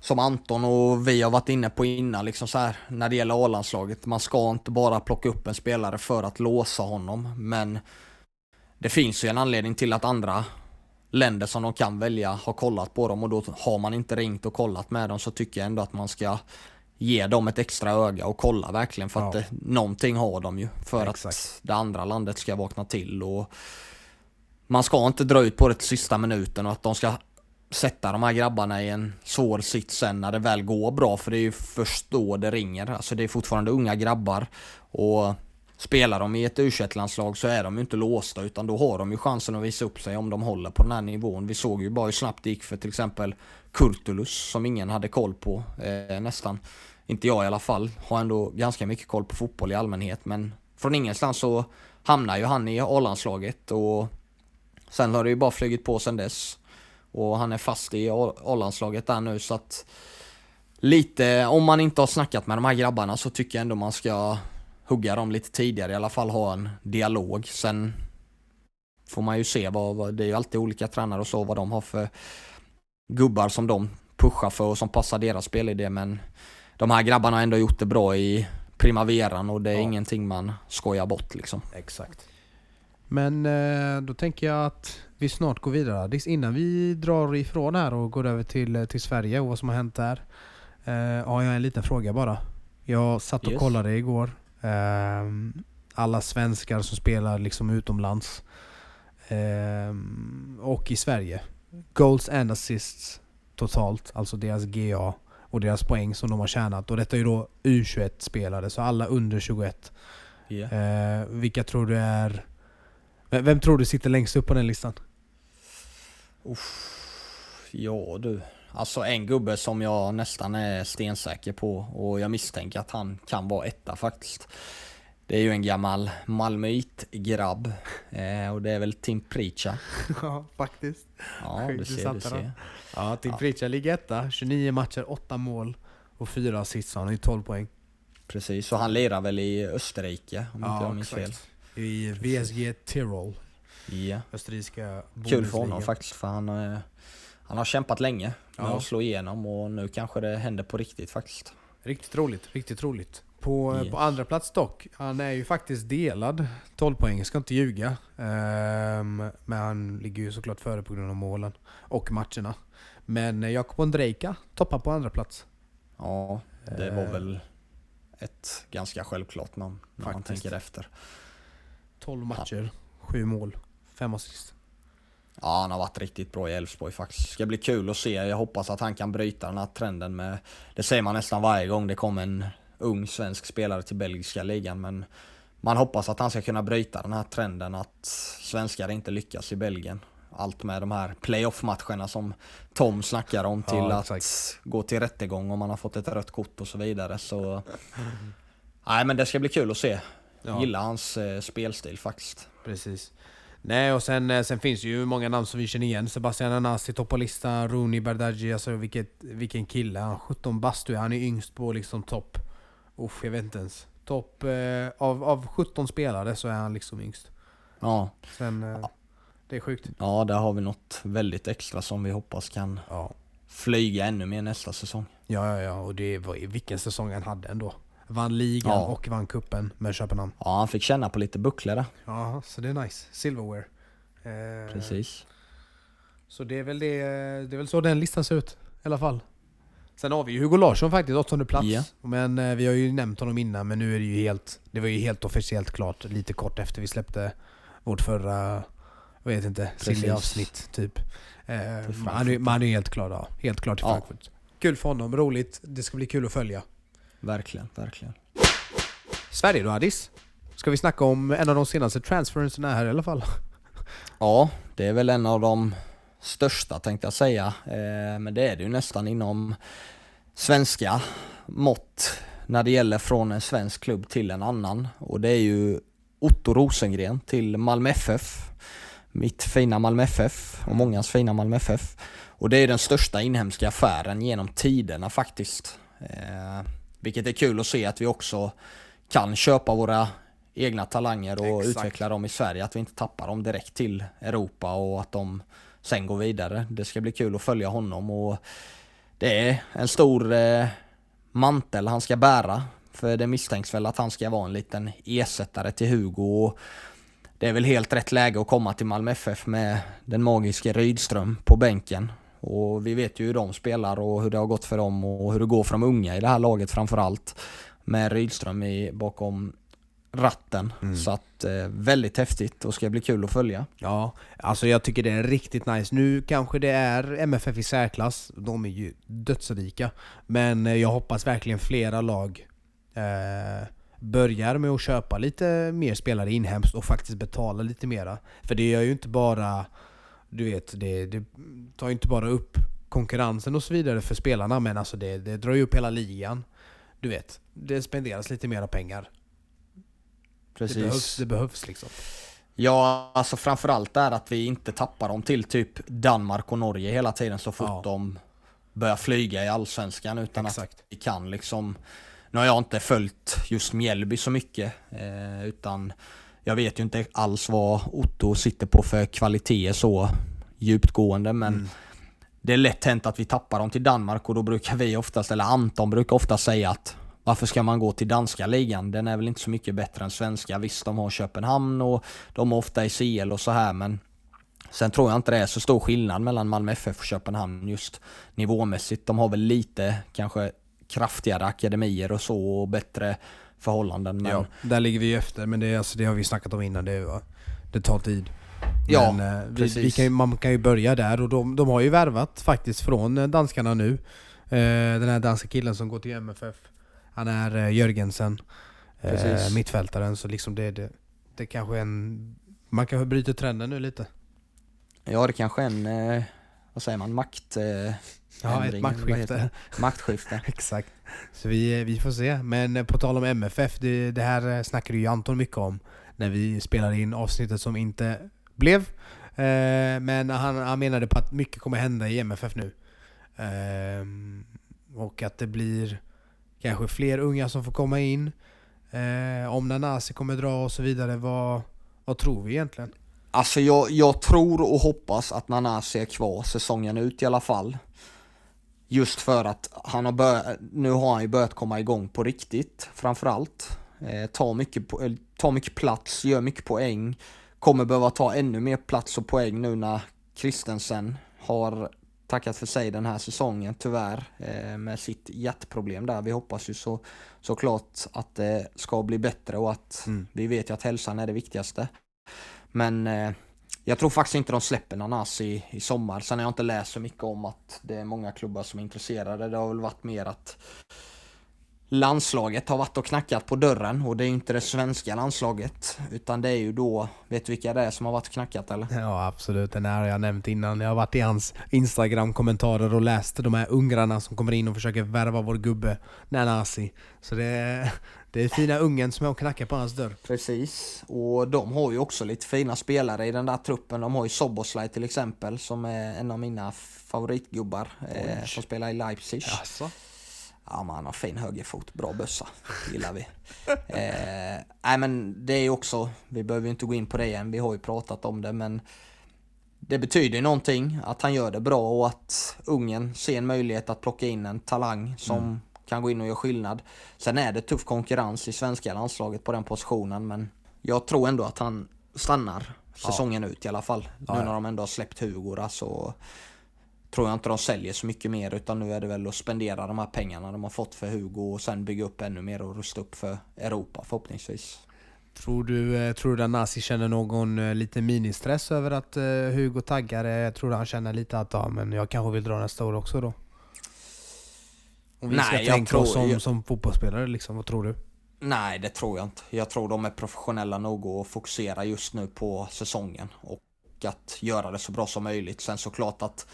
som Anton och vi har varit inne på innan, liksom så här, när det gäller A-landslaget. Man ska inte bara plocka upp en spelare för att låsa honom. Men det finns ju en anledning till att andra länder som de kan välja har kollat på dem och då har man inte ringt och kollat med dem så tycker jag ändå att man ska ge dem ett extra öga och kolla verkligen för att Ja. det, någonting har de ju för Exakt. att det andra landet ska vakna till och man ska inte dra ut på det till sista minuten och att de ska sätta de här grabbarna i en svår sits sen när det väl går bra för det är ju först då det ringer. Alltså det är fortfarande unga grabbar och spelar de i ett u landslag så är de ju inte låsta utan då har de ju chansen att visa upp sig om de håller på den här nivån. Vi såg ju bara hur snabbt det gick för till exempel Kurtulus som ingen hade koll på eh, nästan. Inte jag i alla fall. Har ändå ganska mycket koll på fotboll i allmänhet men från ingenstans så hamnar ju han i A-landslaget och sen har det ju bara flugit på sen dess. Och han är fast i A-landslaget där nu så att lite, om man inte har snackat med de här grabbarna så tycker jag ändå man ska hugga dem lite tidigare, i alla fall ha en dialog. Sen får man ju se vad, vad det är ju alltid olika tränare och så, vad de har för gubbar som de pushar för och som passar deras spelidé. Men de här grabbarna har ändå gjort det bra i primaveran och det är Ja. ingenting man skojar bort liksom. Exakt. Men eh, då tänker jag att vi snart går vidare. Adis. Innan vi drar ifrån här och går över till, eh, till Sverige och vad som har hänt där. Eh, har jag en liten fråga bara. Jag satt och Yes. kollade igår. Ehm, alla svenskar som spelar liksom utomlands. Ehm, och i Sverige. Goals and assists totalt. Alltså deras GA och deras poäng som de har tjänat. Och detta är ju då U21-spelare, så alla under 21. Eh, vilka tror du är... Vem, vem tror du sitter längst upp på den listan? Ja du. Alltså en gubbe som jag nästan är stensäker på och jag misstänker att han kan vara etta faktiskt. Det är ju en gammal Malmöit-grabb eh, och det är väl Tim Pritcha. Ja, faktiskt. Ja, Sjukt, du ser, du ser. Ja, Tim Ja. Pritchard ligger etta. 29 matcher, 8 mål och 4 assists. Han har ju 12 poäng. Precis, så han lirar väl i Österrike om inte jag minns fel. I VSG Tirol. Ja. Österrikiska Kul för honom faktiskt för han, eh, han har kämpat länge med Ja. att slå igenom och nu kanske det händer på riktigt faktiskt. Riktigt roligt, riktigt roligt. På, Yes. på andra plats dock, han är ju faktiskt delad 12 poäng, ska inte ljuga. Ehm, men han ligger ju såklart före på grund av målen och matcherna. Men eh, Jakob Ondrejka toppar på andra plats. Ja, det var Eh, väl ett ganska självklart namn när man Faktiskt. tänker efter. 12 matcher, 7 mål, 5 assist. Ja, han har varit riktigt bra i Elfsborg faktiskt. Ska bli kul att se. Jag hoppas att han kan bryta den här trenden med... Det säger man nästan varje gång det kommer en ung svensk spelare till belgiska ligan, men man hoppas att han ska kunna bryta den här trenden att svenskar inte lyckas i Belgien. Allt med de här playoff-matcherna som Tom snackar om till Ja, att exakt. gå till rättegång om man har fått ett rött kort och så vidare. Så... Nej men det ska bli kul att se. Ja. Gillar hans eh, spelstil faktiskt. Precis. Nej och sen, eh, sen finns det ju många namn som vi känner igen. Sebastian Anasi topp på listan, Rooney Bardghji, alltså vilket, vilken kille. Han 17 bastu, han är yngst på liksom topp. Uff, jag vet inte ens. Topp eh, av, av 17 spelare så är han liksom yngst. Ja, Sen, eh, det är sjukt. ja där har vi något väldigt extra som vi hoppas kan Ja. flyga ännu mer nästa säsong. Ja, ja, ja. Och det var vilken säsong han hade ändå. Vann ligan Ja. och vann kuppen med Köpenhamn. Ja, han fick känna på lite bucklor där. Ja, så det är nice. Silverware. Eh, Precis. Så det är väl det, det är väl så den listan ser ut i alla fall. Sen har vi ju Hugo Larsson faktiskt, åttonde plats. Ja. Men eh, vi har ju nämnt honom innan, men nu är det ju helt... Det var ju helt officiellt klart lite kort efter vi släppte vårt förra, jag vet inte, Precis. silly avsnitt typ. Eh, men han är- är helt klar då. Helt klart till Ja. Frankfurt. Kul för honom, roligt. Det ska bli kul att följa. Verkligen, verkligen. Sverige då Addis? Ska vi snacka om en av de senaste transferenserna här i alla fall? Ja, det är väl en av de största tänkte jag säga. Eh, men det är det ju nästan inom svenska mått när det gäller från en svensk klubb till en annan. Och det är ju Otto Rosengren till Malmö FF. Mitt fina Malmö FF och mångas fina Malmö FF. Och det är den största inhemska affären genom tiderna faktiskt. Eh, vilket är kul att se att vi också kan köpa våra egna talanger och Exakt. utveckla dem i Sverige. Att vi inte tappar dem direkt till Europa och att de sen går vidare. Det ska bli kul att följa honom och det är en stor eh, mantel han ska bära. För det misstänks väl att han ska vara en liten ersättare till Hugo. Det är väl helt rätt läge att komma till Malmö FF med den magiska Rydström på bänken. Och vi vet ju hur de spelar och hur det har gått för dem och hur det går för de unga i det här laget framförallt. Med Rydström i, bakom ratten. Mm. Så att eh, väldigt häftigt och ska bli kul att följa. Ja, alltså jag tycker det är riktigt nice. Nu kanske det är MFF i särklass, de är ju dödsrika. Men eh, jag hoppas verkligen flera lag eh, börjar med att köpa lite mer spelare inhemskt och faktiskt betala lite mera. För det gör ju inte bara, du vet, det, det tar ju inte bara upp konkurrensen och så vidare för spelarna, men alltså det, det drar ju upp hela ligan. Du vet, det spenderas lite mera pengar. Precis. Det behövs, det behövs liksom. Ja, alltså framförallt är att vi inte tappar dem till typ Danmark och Norge hela tiden så fort Ja. de börjar flyga i Allsvenskan utan Exakt. att vi kan liksom nu har jag inte följt just Mjällby så mycket, eh, utan jag vet ju inte alls vad Otto sitter på för kvaliteter så djupgående, men mm. det är lätt hänt att vi tappar dem till Danmark och då brukar vi oftast, eller Anton brukar ofta säga att varför ska man gå till danska ligan? Den är väl inte så mycket bättre än svenska. Visst, de har Köpenhamn och de är ofta i CL och så här, men Sen tror jag inte det är så stor skillnad mellan Malmö FF och Köpenhamn just nivåmässigt. De har väl lite kanske kraftigare akademier och så och bättre förhållanden. Men... Ja, där ligger vi efter men det, alltså, det har vi snackat om innan. Det, det tar tid. Ja, men, eh, vi, vi kan, man kan ju börja där och de, de har ju värvat faktiskt från eh, danskarna nu. Eh, den här danska killen som går till MFF. Han är Jörgensen. Eh, mittfältaren. Så liksom det, det, det kanske är en... Man kanske bryter trenden nu lite. Ja, det kanske är en, vad säger man, makt... Ja, ett maktskifte. Maktskifte. Exakt. Så vi, vi får se. Men eh, på tal om MFF, det, det här eh, snackade ju Anton mycket om när vi spelade in avsnittet som inte blev. Eh, men han, han menade på att mycket kommer hända i MFF nu. Eh, och att det blir kanske fler unga som får komma in. Eh, om Nanasi kommer dra och så vidare. Vad, vad tror vi egentligen? Alltså jag, jag tror och hoppas att Nanasi är kvar säsongen ut i alla fall. Just för att han har börjat, nu har han ju börjat komma igång på riktigt framförallt. Eh, tar, mycket, tar mycket plats, gör mycket poäng. Kommer behöva ta ännu mer plats och poäng nu när Kristensen har tackat för sig den här säsongen tyvärr eh, med sitt hjärtproblem där. Vi hoppas ju så, såklart att det ska bli bättre och att mm. vi vet ju att hälsan är det viktigaste. Men eh, jag tror faktiskt inte de släpper Nanas i, i sommar. Sen har jag inte läst så mycket om att det är många klubbar som är intresserade. Det har väl varit mer att landslaget har varit och knackat på dörren och det är inte det svenska landslaget utan det är ju då, vet du vilka det är som har varit och knackat eller? Ja absolut, den här har jag nämnt innan. Jag har varit i hans Instagram-kommentarer och läst de här ungrarna som kommer in och försöker värva vår gubbe Nanasi. Så det är, det är fina ungen som är och knackar på hans dörr. Precis, och de har ju också lite fina spelare i den där truppen. De har ju Soboslaj till exempel som är en av mina favoritgubbar eh, som spelar i Leipzig. Jaså? Ja, men han har fin högerfot, bra bössa. gillar vi. eh, nej men det är också, vi behöver ju inte gå in på det igen, vi har ju pratat om det men det betyder någonting att han gör det bra och att ungen ser en möjlighet att plocka in en talang som mm. Kan gå in och göra skillnad. Sen är det tuff konkurrens i svenska landslaget på den positionen men jag tror ändå att han stannar säsongen ja. ut i alla fall. Ja, nu när de ändå har släppt Hugo så tror jag inte de säljer så mycket mer utan nu är det väl att spendera de här pengarna de har fått för Hugo och sen bygga upp ännu mer och rusta upp för Europa förhoppningsvis. Tror du, eh, tror du att Nasi känner någon eh, lite ministress över att eh, Hugo taggar? Jag tror han känner lite att ja, men jag kanske vill dra nästa år också då? Om vi Nej, ska tänka tror, oss som, jag... som fotbollsspelare liksom, vad tror du? Nej, det tror jag inte. Jag tror de är professionella nog att fokusera just nu på säsongen och att göra det så bra som möjligt. Sen såklart att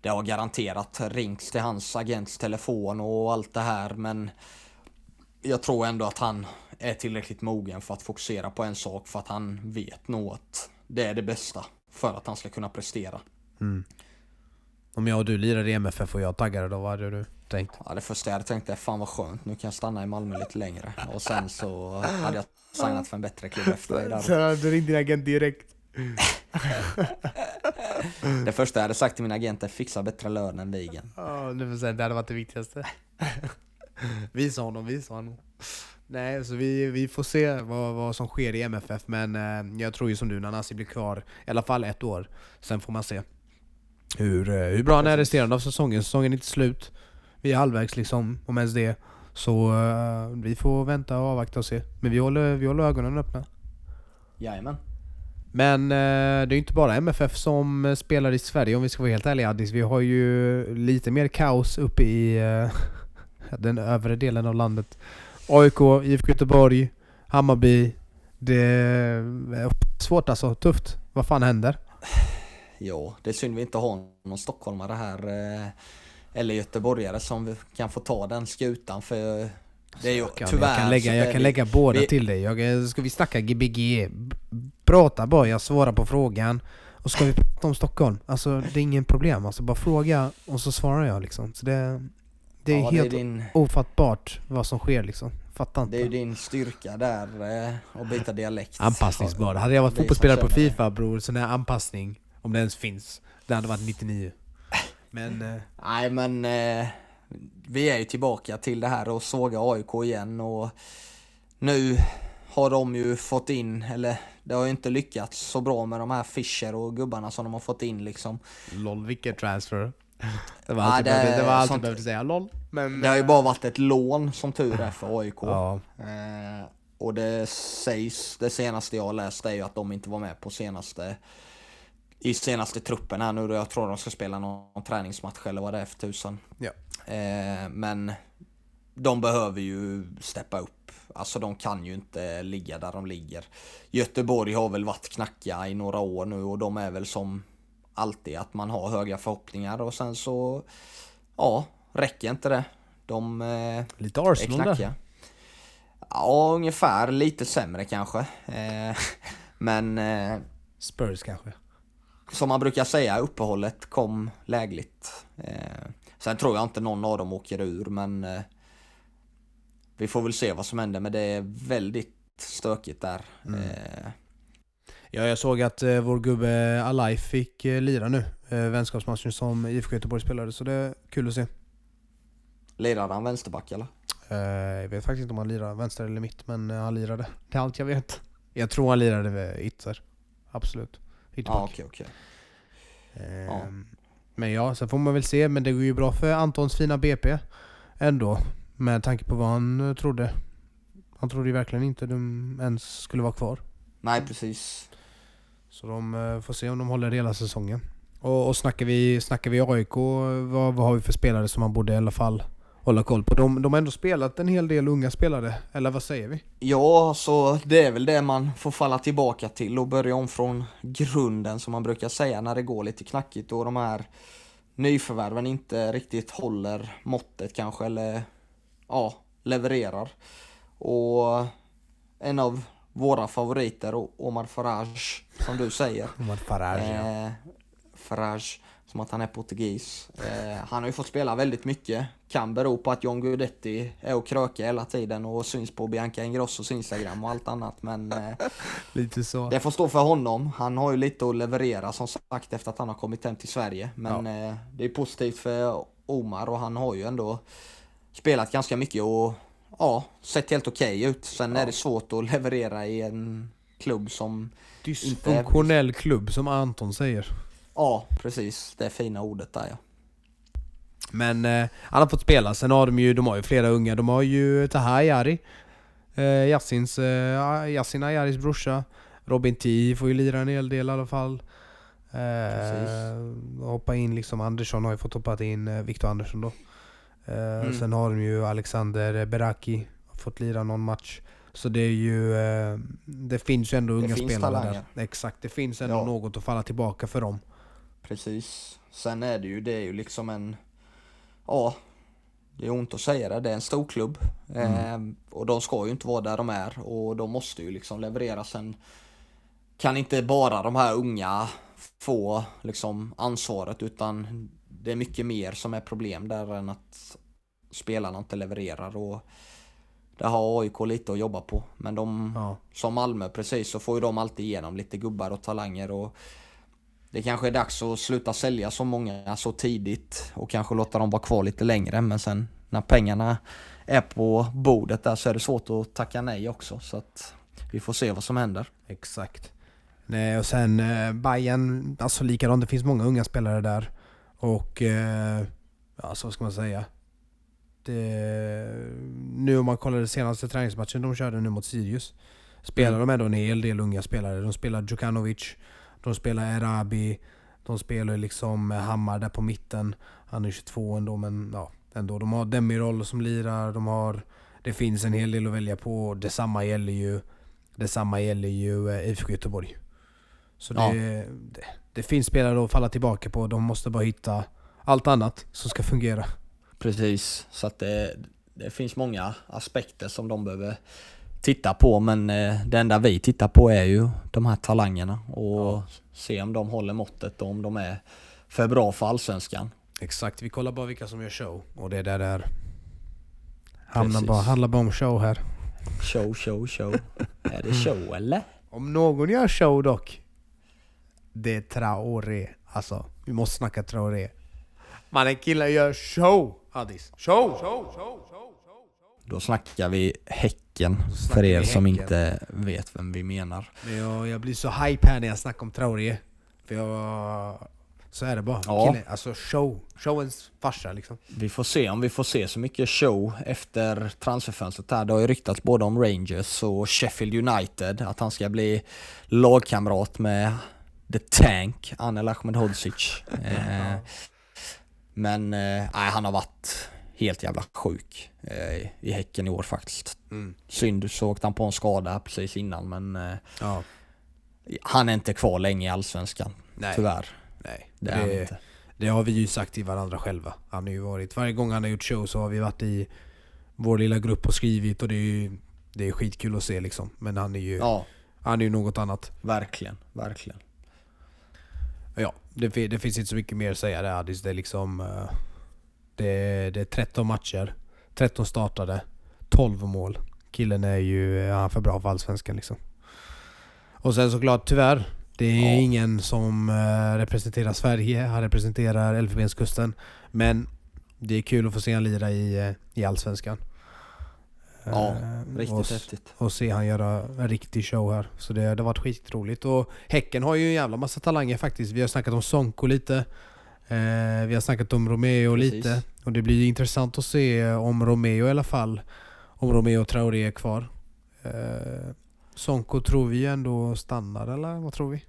det har garanterat ringts till hans agents telefon och allt det här men jag tror ändå att han är tillräckligt mogen för att fokusera på en sak för att han vet nog att det är det bästa för att han ska kunna prestera. Mm. Om jag och du lirar i MFF och jag taggade då, vad hade du tänkt? Ja, det första jag hade tänkt är fan vad skönt, nu kan jag stanna i Malmö lite längre. Och sen så hade jag signat för en bättre klubb efter det där. Så du ringde din agent direkt? det första jag hade sagt till min agent är fixa bättre lön än ligan. Ja, det, det hade varit det viktigaste. visa honom, visa honom. Nej, så vi, vi får se vad, vad som sker i MFF, men eh, jag tror ju som du, Nanasi blir kvar i alla fall ett år. Sen får man se hur, eh, hur bra han är resterande av säsongen. Säsongen är inte slut. Vi är halvvägs liksom, om ens det. Så eh, vi får vänta och avvakta och se. Men vi håller, vi håller ögonen öppna. Jajamän. Men eh, det är inte bara MFF som eh, spelar i Sverige om vi ska vara helt ärliga Addis. Vi har ju lite mer kaos uppe i eh, den övre delen av landet. AIK, IFK Göteborg, Hammarby. Det är svårt alltså, tufft. Vad fan händer? Ja, det är synd vi inte har någon stockholmare här. Eller göteborgare som kan få ta den skutan för det är ju jag kan, tyvärr Jag kan lägga, jag kan lägga båda vi, till dig. Jag, ska vi snacka Gbg? Prata bara, jag svarar på frågan. Och ska vi prata om Stockholm? Alltså det är ingen problem. Alltså bara fråga och så svarar jag liksom. Så det, Det är ja, helt det är din, ofattbart vad som sker liksom. Fattar inte. det är ju din styrka där, eh, att byta dialekt. Anpassningsbar. Hade jag varit fotbollsspelare på. Fifa bror, sån här anpassning, om det ens finns, det hade varit 99. Men... Eh, Nej men eh, vi är ju tillbaka till det här och såga AIK igen och nu har de ju fått in, eller det har ju inte lyckats så bra med de här Fischer och gubbarna som de har fått in liksom. LOL, vilken transfer. Det var Ja, allt behövde, det var sånt- behövde säga, LOL. Men, Det har ju bara varit ett lån som tur är för AIK. Ja, Eh, och det sägs, det senaste jag läst är ju att de inte var med på senaste i senaste truppen här nu då jag tror de ska spela någon träningsmatch eller vad det är för tusan. Ja. Eh, men de behöver ju steppa upp. Alltså de kan ju inte ligga där de ligger. Göteborg har väl varit knackiga i några år nu och de är väl som alltid att man har höga förhoppningar och sen så ja, räcker inte det. De eh, lite är Arsenal där. knackiga. Ja, ungefär. Lite sämre kanske. Eh, men eh, Spurs kanske. Som man brukar säga, uppehållet kom lägligt. Eh, sen tror jag inte någon av dem åker ur, men eh, vi får väl se vad som händer. Men det är väldigt stökigt där. Mm. Eh, Ja, jag såg att eh, vår gubbe Alai fick eh, lira nu. Eh, vänskapsmatchen som IFK Göteborg spelade, så det är kul att se. lirar han vänsterback eller? Eh, jag vet faktiskt inte om han lirar vänster eller mitt, men eh, han lirade. Det är allt jag vet. Jag tror han lirade vid ytter. Absolut. Ja, Ytterback. okej, okej. Ehm, Men ja, sen får man väl se. Men det går ju bra för Antons fina BP ändå. Med tanke på vad han eh, trodde. Han trodde ju verkligen inte de ens skulle vara kvar. Nej, precis. Så de eh, får se om de håller hela säsongen. Och, och snackar, vi, snackar vi AIK, vad, vad har vi för spelare som man borde i alla fall hålla koll på? De, de har ändå spelat en hel del unga spelare, eller vad säger vi? Ja, så det är väl det man får falla tillbaka till och börja om från grunden som man brukar säga när det går lite knackigt och de här nyförvärven inte riktigt håller måttet kanske eller ja, levererar. Och en av våra favoriter, Omar Farage, som du säger. Omar Farage, ja. Eh, Farage, som att han är portugis. Eh, han har ju fått spela väldigt mycket. Kan bero på att John Guidetti är och krökar hela tiden och syns på Bianca Ingrossos Instagram och allt annat. Men eh, Lite så. det får stå för honom. Han har ju lite att leverera som sagt efter att han har kommit hem till Sverige. Men eh, det är positivt för Omar och han har ju ändå spelat ganska mycket och ja, sett helt okej ut. Sen är det svårt att leverera i en klubb som Dysfunktionell klubb som Anton säger. Ja, precis. Det fina ordet där ja. Men eh, han har fått spela. Sen har de ju, de har ju flera unga. De har ju Taha Ayari. Eh, Yassins, eh, Yassin Ayaris brorsa. Robin T får ju lira en hel del i alla fall. Eh, hoppa in liksom, Andersson har ju fått hoppa in, eh, Viktor Andersson då. Eh, Mm. Sen har de ju Alexander Beraki, har fått lira någon match. Så det är ju, eh, det finns ju ändå unga spelare talanger. där. Exakt, det finns ändå Ja. något att falla tillbaka för dem. Precis. Sen är det ju, det är ju liksom en, ja, det är ont att säga det, det är en stor klubb. Eh, och de ska ju inte vara där de är och de måste ju liksom leverera. Sen kan inte bara de här unga få liksom ansvaret utan det är mycket mer som är problem där än att spelarna inte levererar. Och det har AIK lite att jobba på. Men de, Ja. som Malmö precis, så får ju de alltid igenom lite gubbar och talanger och det kanske är dags att sluta sälja så många så tidigt och kanske låta dem vara kvar lite längre men sen när pengarna är på bordet där så är det svårt att tacka nej också så att vi får se vad som händer. Exakt. Nej, och sen eh, Bayern, alltså likadant, det finns många unga spelare där. Och, eh, ja så ska man säga? Det, nu om man kollar den senaste träningsmatchen de körde nu mot Sirius. Spelar Mm. de ändå en hel del unga spelare. De spelar Djukanovic, de spelar Erabi, de spelar liksom Hammar där på mitten. Han är 22 ändå men ja, ändå. De har Demirol som lirar, de har... Det finns en hel del att välja på. Detsamma gäller ju Detsamma gäller ju eh, IFK Göteborg. Så Ja. det, det, det finns spelare att falla tillbaka på. De måste bara hitta allt annat som ska fungera. Precis, så att det, det finns många aspekter som de behöver titta på men eh, det enda vi tittar på är ju de här talangerna och Ja. se om de håller måttet och om de är för bra för Allsvenskan. Exakt, vi kollar bara vilka som gör show. Och det är där det är. Hamnar bara, handlar bara om show här. Show, show, show. är det show eller? Om någon gör show dock. Det är Traoré. Alltså, vi måste snacka Traoré. Mannen killen gör show! Addis. Show, show, show, show. Då snackar vi Häcken, snackar för er vi som Häcken. inte vet vem vi menar. Men jag, jag blir så hype här när jag snackar om Traoré. För jag... Så är det bara. Ja. Killen, alltså show. Showens farsa liksom. Vi får se om vi får se så mycket show efter transferfönstret här. Det har ju ryktats både om Rangers och Sheffield United att han ska bli lagkamrat med The Tank, Anel Ahmedhodzic. eh, men eh, han har varit helt jävla sjuk eh, i Häcken i år faktiskt. Mm. Synd så åkte han på en skada precis innan men eh, Ja. han är inte kvar länge i Allsvenskan. Nej. Tyvärr. Nej. Det är Det, inte. det har vi ju sagt till varandra själva. Han har ju varit... Varje gång han har gjort show så har vi varit i vår lilla grupp och skrivit och det är ju... Det är skitkul att se liksom. Men han är ju... Ja, Han är ju något annat. verkligen, verkligen. Ja, det, det finns inte så mycket mer att säga där Addis. Det är liksom... eh, Det, det är 13 matcher. 13 startade. 12 mål. Killen är ju... Han är för bra för Allsvenskan liksom. Och sen såklart tyvärr. Det är Ja. ingen som eh, representerar Sverige. Han representerar Elfenbenskusten. Men det är kul att få se han lira i, eh, i Allsvenskan. Ja, Eh, Riktigt och, häftigt. och se han göra en riktig show här. Så det, det har varit skitroligt. Och Häcken har ju en jävla massa talanger faktiskt. Vi har snackat om Sonko lite. Eh, vi har snackat om Romeo Precis. lite. Och det blir intressant att se om Romeo i alla fall. Om Romeo och Traoré är kvar. Eh, Sonko tror vi ändå stannar eller vad tror vi?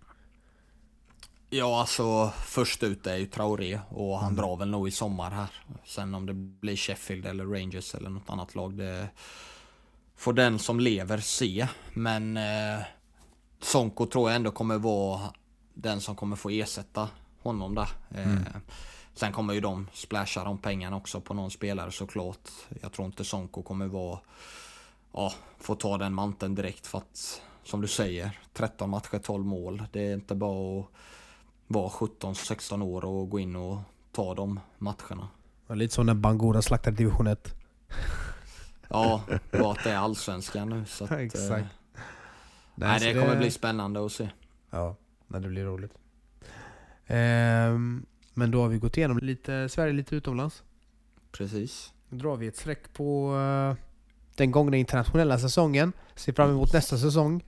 Ja, alltså först ut är ju Traoré och han Mm. drar väl nog i sommar här. Sen om det blir Sheffield eller Rangers eller något annat lag, det får den som lever se. Men eh, Sonko tror jag ändå kommer vara den som kommer få ersätta honom där. Eh, Mm. Sen kommer ju de splasha de pengarna också på någon spelare såklart. Jag tror inte Sonko kommer vara, ja, få ta den manteln direkt för att, som du säger, 13 matcher, 12 mål. Det är inte bara att vara 17-16 år och gå in och ta de matcherna. Det var Lite som när Bangura slaktade division 1. Ja, bara att det är allsvenskan nu så att, eh, Exakt. Nej, så det kommer bli spännande att se. Ja, men det blir roligt. Ehm, men då har vi gått igenom lite Sverige, lite utomlands. Precis. Då drar vi ett streck på eh, den gångna internationella säsongen. Ser fram emot nästa säsong.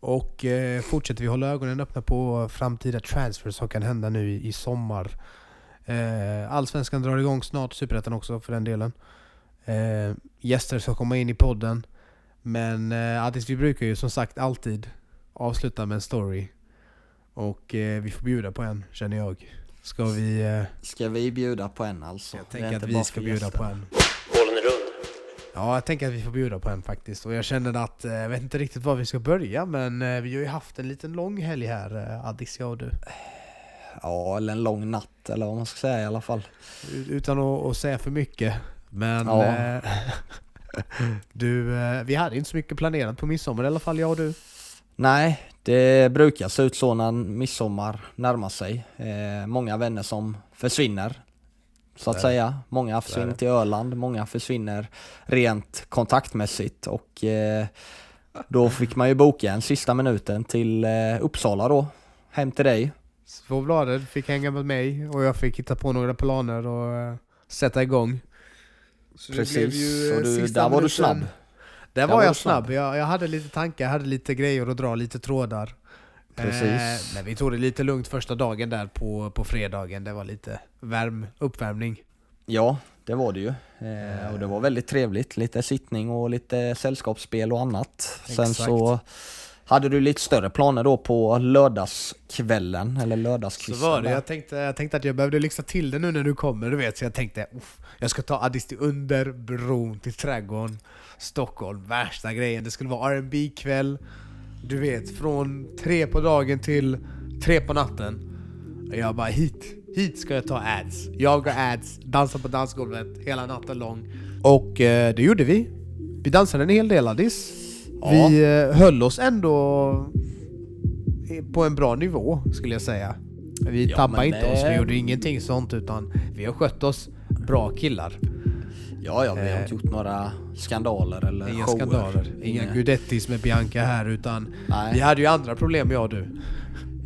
Och eh, fortsätter vi hålla ögonen öppna på framtida transfers som kan hända nu i, i sommar. Eh, Allsvenskan drar igång snart, Superettan också för den delen. Eh, gäster ska komma in i podden. Men eh, Addis, vi brukar ju som sagt alltid avsluta med en story. Och eh, vi får bjuda på en, känner jag. Ska vi... Eh, Ska vi bjuda på en alltså? jag tänker att vi ska bjuda på en. Bollen är rund. Ja, jag tänker att vi får bjuda på en faktiskt. Och jag känner att, eh, jag vet inte riktigt var vi ska börja, men eh, vi har ju haft en liten lång helg här, eh, Addis, jag och du. Ja, eller en lång natt eller vad man ska säga i alla fall. Utan att, att säga för mycket. Men Ja. eh, du, eh, vi hade inte så mycket planerat på midsommar i alla fall, jag och du. Nej, det brukar se ut så när midsommar närmar sig. Eh, många vänner som försvinner. Så att säga. Många försvinner till Öland, många försvinner rent kontaktmässigt och eh, då fick man ju boka en sista minuten till eh, Uppsala då. Hem till dig. Två blader fick hänga med mig och jag fick hitta på några planer och eh, sätta igång. Så Precis, så eh, du, där var du snabb. Där var var jag snabb. snabb. Jag, jag hade lite tankar, jag hade lite grejer att dra, lite trådar. Precis. Eh, men vi tog det lite lugnt första dagen där på, på fredagen. Det var lite värm, uppvärmning. Ja, det var det ju. Eh, och det var väldigt trevligt. Lite sittning och lite sällskapsspel och annat. Sen Exakt. så hade du lite större planer då på lördagskvällen, eller Så lördagskvisten. var det. Jag tänkte, jag tänkte att jag behövde lyxa till det nu när du kommer, du vet. Så jag tänkte, "Uff, jag ska ta Addis till under bron till Trädgården, Stockholm. Värsta grejen. Det skulle vara rb kväll Du vet, från tre på dagen till tre på natten. Och jag bara hit, hit ska jag ta ads. Jag och ads, dansa på dansgolvet hela natten lång. Och eh, det gjorde vi. Vi dansade en hel del Addis. Ja. Vi eh, höll oss ändå på en bra nivå skulle jag säga. Vi Ja, tappade inte oss, vi det- gjorde ingenting sånt utan vi har skött oss bra killar. Ja, ja, vi har Eh. inte gjort några skandaler eller Inga shower. skandaler, inga Inga- Gudettis med Bianca här utan Nej. vi hade ju andra problem jag och du.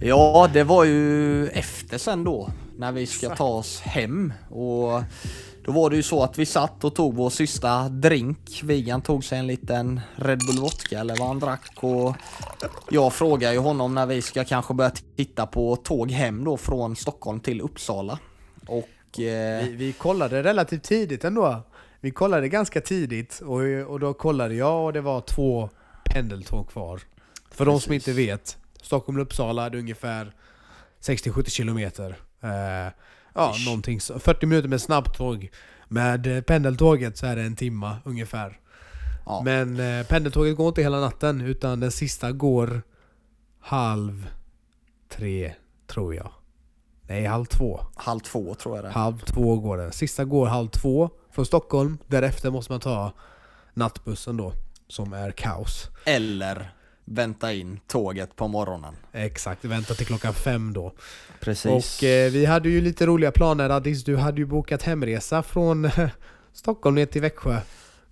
Ja, det var ju efter sen då. När vi ska ta oss hem. Och då var det ju så att vi satt och tog vår sista drink. Vigan tog sig en liten Red Bull Vodka eller vad han drack. Och jag frågar ju honom när vi ska kanske börja titta på tåg hem då från Stockholm till Uppsala. Och... Eh, Vi, vi kollade relativt tidigt ändå. Vi kollade ganska tidigt och, och då kollade jag och det var två pendeltåg kvar. För de som Precis. inte vet, Stockholm-Uppsala är ungefär 60-70 kilometer. Eh, ja, Ish. någonting så, 40 minuter med snabbtåg. Med eh, pendeltåget så är det en timma ungefär. ja, Men eh, pendeltåget går inte hela natten utan den sista går halv tre, tror jag. Nej, halv två. halv två tror jag det. Halv två går den. Sista går halv två från Stockholm. Därefter måste man ta nattbussen då, som är kaos. Eller vänta in tåget på morgonen. Exakt, vänta till klockan fem då. Precis. Och eh, vi hade ju lite roliga planer Addis. Du hade ju bokat hemresa från eh, Stockholm ner till Växjö.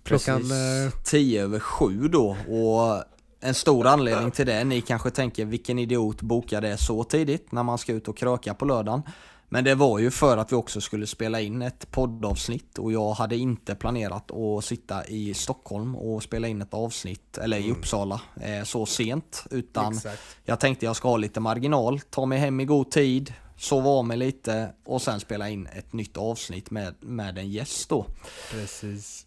Klockan... Precis. Eh, 10 över 7 då och en stor anledning till det, ni kanske tänker vilken idiot bokar det så tidigt när man ska ut och kröka på lördagen. Men det var ju för att vi också skulle spela in ett poddavsnitt och jag hade inte planerat att sitta i Stockholm och spela in ett avsnitt, eller i Uppsala, eh, så sent. Utan exakt. jag tänkte jag ska ha lite marginal, ta mig hem i god tid, sova av mig lite och sen spela in ett nytt avsnitt med, med en gäst då. Precis.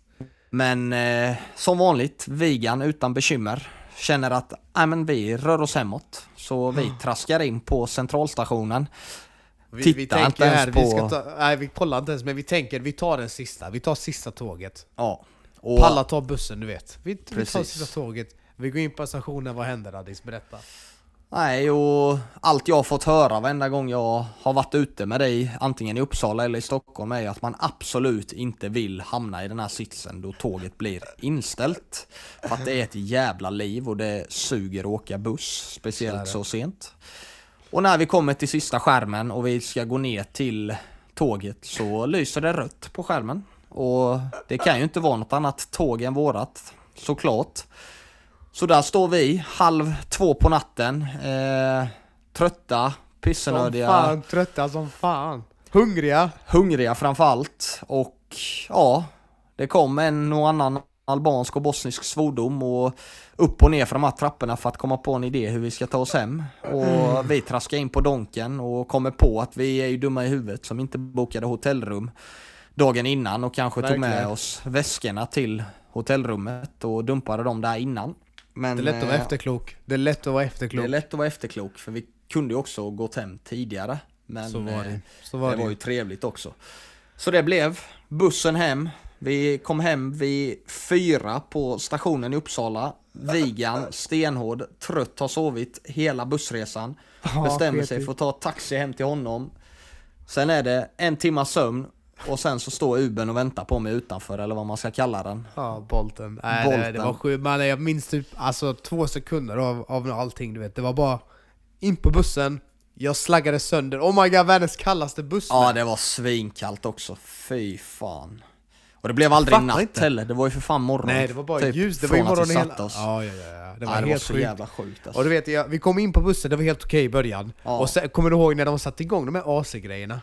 Men eh, som vanligt, Vigan utan bekymmer. Känner att nej, men vi rör oss hemåt. Så vi traskar in på centralstationen. Vi, Titta vi inte tänker ens här, vi på- ska ta, nej vi kollar inte ens men vi tänker vi tar den sista, vi tar sista tåget. Ja. Och, Palla tar bussen du vet. Vi, vi tar sista tåget. Vi går in på stationen, vad händer Addis? Berätta. Nej, och allt jag har fått höra varenda gång jag har varit ute med dig, antingen i Uppsala eller i Stockholm, är att man absolut inte vill hamna i den här sitsen då tåget blir inställt. För att det är ett jävla liv och det suger att åka buss, Så speciellt det. så sent. Och när vi kommer till sista skärmen och vi ska gå ner till tåget så lyser det rött på skärmen. Och det kan ju inte vara något annat tåg än vårat, såklart. Så där står vi, halv två på natten, eh, trötta, Som pissenödiga, fan, trötta som fan. Hungriga. hungriga framförallt. Och ja, det kom en och annan albansk och bosnisk svordom och upp och ner för de här trapporna för att komma på en idé hur vi ska ta oss hem. Och vi traskar in på Donken och kommer på att vi är ju dumma i huvudet som inte bokade hotellrum dagen innan och kanske tog med Verkligen. oss väskorna till hotellrummet och dumpade dem där innan. Men, Det är lätt att vara eh, efterklok. Det är lätt att vara det efterklok. är lätt att vara efterklok för vi kunde ju också gått hem tidigare. Men Så var eh, det. Så var det det. var ju trevligt också. Så det blev bussen hem. Vi kom hem vid fyra på stationen i Uppsala. Vigan, stenhård, trött, har sovit hela bussresan. Ja, Bestämmer sig för att ta taxi hem till honom. Sen är det en timma sömn och sen så står Ubern och väntar på mig utanför eller vad man ska kalla den. Ja, Bolten. Nej, Det, det Bolten. var sjukt. Man, jag minns typ alltså, två sekunder av, av allting du vet. Det var bara in på bussen, jag slaggade sönder. Oh my god, världens kallaste buss. Ja, det var svinkallt också. Fy fan. Och det blev aldrig Fattar natt inte. heller, det var ju för fan morgon. Nej, det var bara typ, ljus. Det var ju morgon hela... oss. Ja, ja, ja. Det var ja, det var helt så sjukt. jävla sjukt alltså. Och du vet, jag, vi kom in på bussen, det var helt okej i början. Ja. Och sen, kommer du ihåg när de satte igång de här AC-grejerna?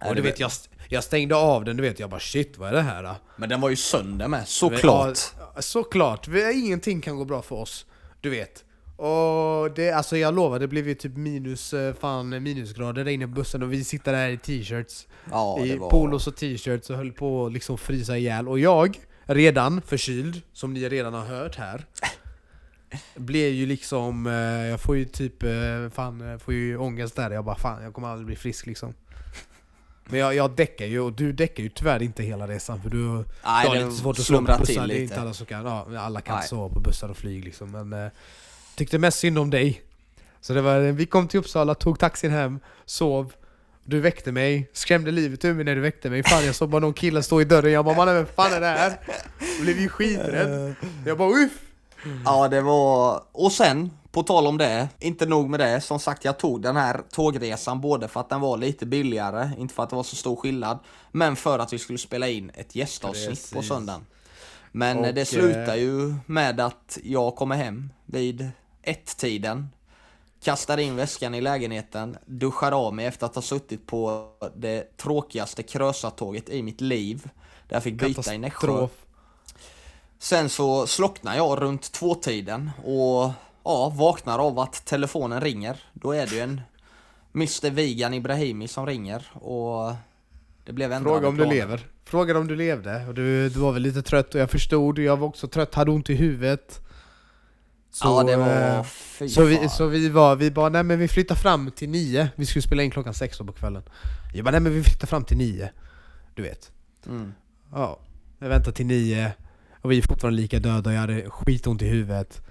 Ja, och du vet, jag, jag stängde av den, du vet, jag bara shit vad är det här då? Men den var ju sönder med, såklart. Ja, såklart, Vi- ingenting kan gå bra för oss. Du vet. Och det, alltså jag lovar, det blev ju typ minus, eh, fan minusgrader där inne på bussen och vi sitter där i t-shirts. Ja, I var... polos och t-shirts och höll på att liksom frysa ihjäl. Och jag, redan förkyld, som ni redan har hört här. Blev ju liksom, eh, jag får ju typ, eh, fan, får ju ångest där. Jag bara fan, jag kommer aldrig bli frisk liksom. Men jag, jag däckar ju, och du däckar ju tyvärr inte hela resan för du, Nej, du har lite svårt att på bussar. till Det är lite. inte alla som kan, ja, alla kan Nej. sova på bussar och flyg liksom. Men tyckte mest synd om dig. Så det var, vi kom till Uppsala, tog taxin hem, sov. Du väckte mig, skrämde livet ur mig när du väckte mig. Fan jag såg bara någon kille stå i dörren, jag bara mannen vem fan är det här? Jag blev ju skiträdd. Jag bara uff! Ja, det var... Och sen, på tal om det, inte nog med det. Som sagt, jag tog den här tågresan både för att den var lite billigare, inte för att det var så stor skillnad, men för att vi skulle spela in ett gästavsnitt Precis. på söndagen. Men Och, det slutar eh, ju med att jag kommer hem vid ett-tiden, kastar in väskan i lägenheten, duschar av mig efter att ha suttit på det tråkigaste krösatåget i mitt liv. Där jag fick byta i Nässjö. Sen så slocknar jag runt tvåtiden och ja, vaknar av att telefonen ringer. Då är det ju en Mr Vigan Ibrahimi som ringer och det blev ändrade Fråga om du planer. lever. Fråga om du levde. Och du, du var väl lite trött och jag förstod. Jag var också trött, hade ont i huvudet. Så, ja, det eh, var... Fy Så vi, så vi var, vi bara, nej men vi flyttar fram till nio. Vi skulle spela in klockan sex på kvällen. Jag bara, nej men vi flyttar fram till nio. Du vet. Mm. Ja. Jag väntar till nio. Och vi är fortfarande lika döda jag hade skitont i huvudet.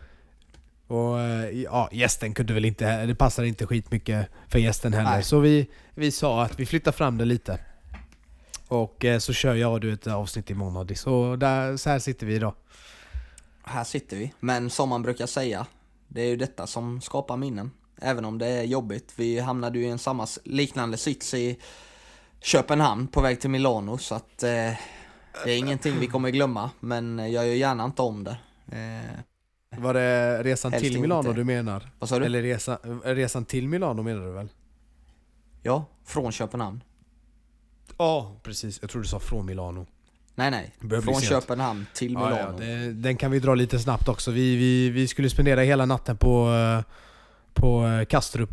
Och eh, ja, gästen kunde väl inte, det passade inte skitmycket för gästen heller. Nej. Så vi, vi sa att vi flyttar fram det lite. Och eh, så kör jag och du ett avsnitt imorgon. Så där, så här sitter vi idag. Här sitter vi. Men som man brukar säga, det är ju detta som skapar minnen. Även om det är jobbigt. Vi hamnade ju i en samma liknande sits i Köpenhamn på väg till Milano så att eh, det är ingenting vi kommer glömma. Men jag gör gärna inte om det. Eh, Var det resan till Milano inte. du menar? vad sa du? Eller resa, resan till Milano menar du väl? Ja, från Köpenhamn. Ja, precis. Jag tror du sa från Milano. Nej nej, från. Köpenhamn till Ja, Milano. ja, det, den kan vi dra lite snabbt också. Vi, vi, vi skulle spendera hela natten på, eh, på eh, Kastrup.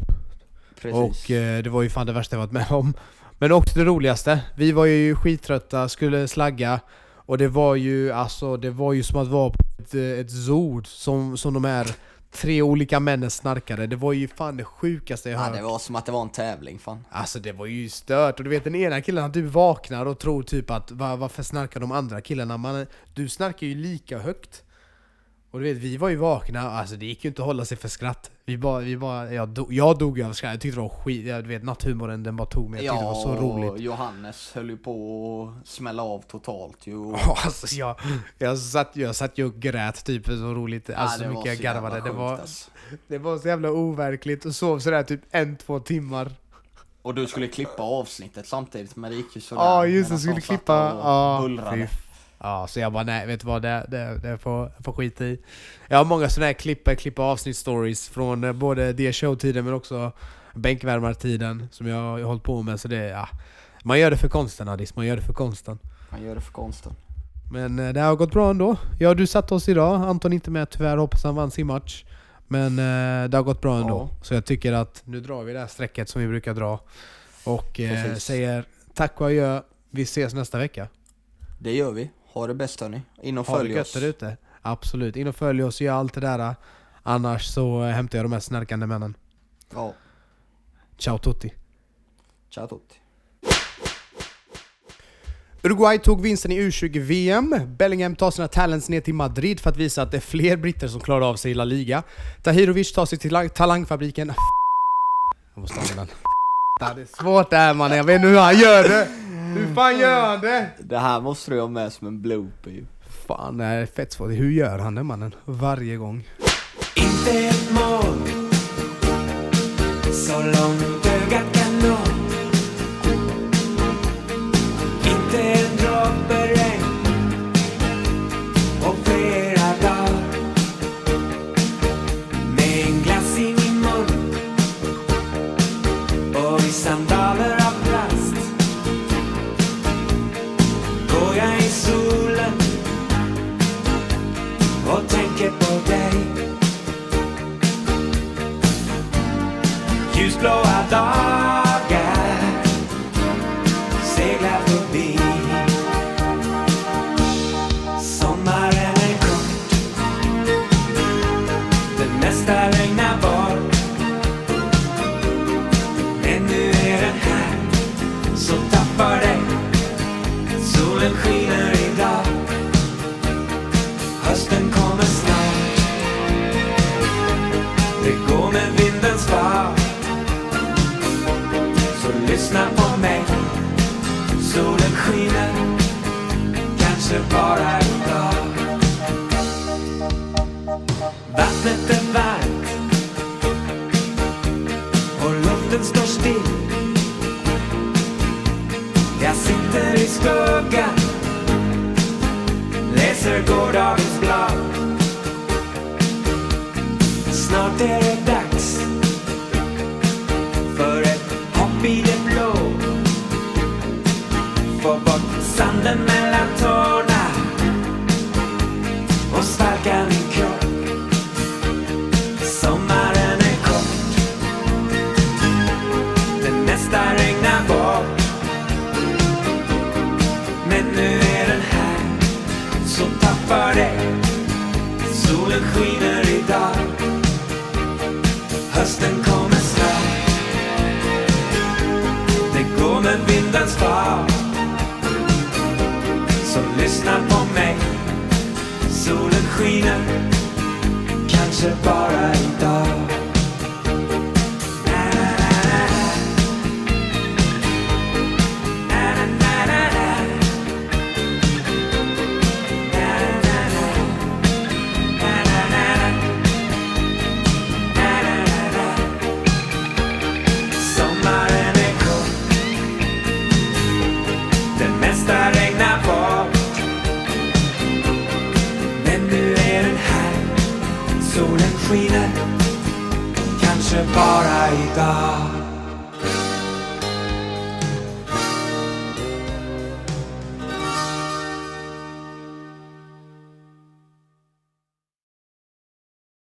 Precis. Och eh, det var ju fan det värsta jag varit med om. Men också det roligaste. Vi var ju skittrötta, skulle slagga. Och det var ju alltså, det var ju som att vara på ett, ett zoo som, som de är tre olika männen snarkade. Det var ju fan det sjukaste jag ja, hört. det var som att det var en tävling fan. Alltså det var ju stört, och du vet den ena killen typ vaknar och tror typ att va, varför snarkar de andra killarna? Man, du snarkar ju lika högt. Och du vet, vi var ju vakna, alltså det gick ju inte att hålla sig för skratt. Vi bara, vi bara, jag, do, jag dog ju av skratt, jag tyckte det var skit, jag, du vet natthumoren den bara tog mig, jag tyckte det var så roligt. Johannes höll ju på att smälla av totalt ju. Ja, alltså jag, jag, satt, jag satt ju och grät typ, så roligt, alltså så mycket jag garvade. Det var, alltså. det var så jävla overkligt och sov sådär typ en, två timmar. Och du skulle klippa avsnittet samtidigt men det gick ju sådär. Ja just det, skulle klippa. Ja, bullrade. Ja, så jag bara nej, vet du vad, det, det, det får, får skita i. Jag har många sådana här klippa, klippa avsnitt-stories från eh, både det show-tiden men också bänkvärmartiden som jag har hållit på med. Så det, ja, man gör det för konsten Adis, man gör det för konsten. Han gör det för konsten. Men eh, det har gått bra ändå. Ja, du satt oss idag. Anton inte med tyvärr, hoppas han vann sin match. Men eh, det har gått bra ändå. Ja. Så jag tycker att nu drar vi det här strecket som vi brukar dra. Och eh, säger tack och adjö. Vi ses nästa vecka. Det gör vi. Ha det bäst hörni. In och Ha det följ gött oss. där ute. Absolut. In och följ oss, gör allt det där. Annars så eh, hämtar jag de här snarkande männen. Ja. Ciao tutti. Ciao tutti. Uruguay tog vinsten i U20-VM. Bellingham tar sina talents ner till Madrid för att visa att det är fler britter som klarar av sig i La Liga. Tahirovic tar sig till la- talangfabriken... Jag måste använda den. Det är svårt det här mannen, jag vet inte hur han gör det! Hur fan gör han det? Det här måste du ha med som en blooper ju. Fan, det är fett svårt. Hur gör han det mannen? Varje gång. Inte ett mål Så långt ögat kan nå Inte en droppe blow out dark.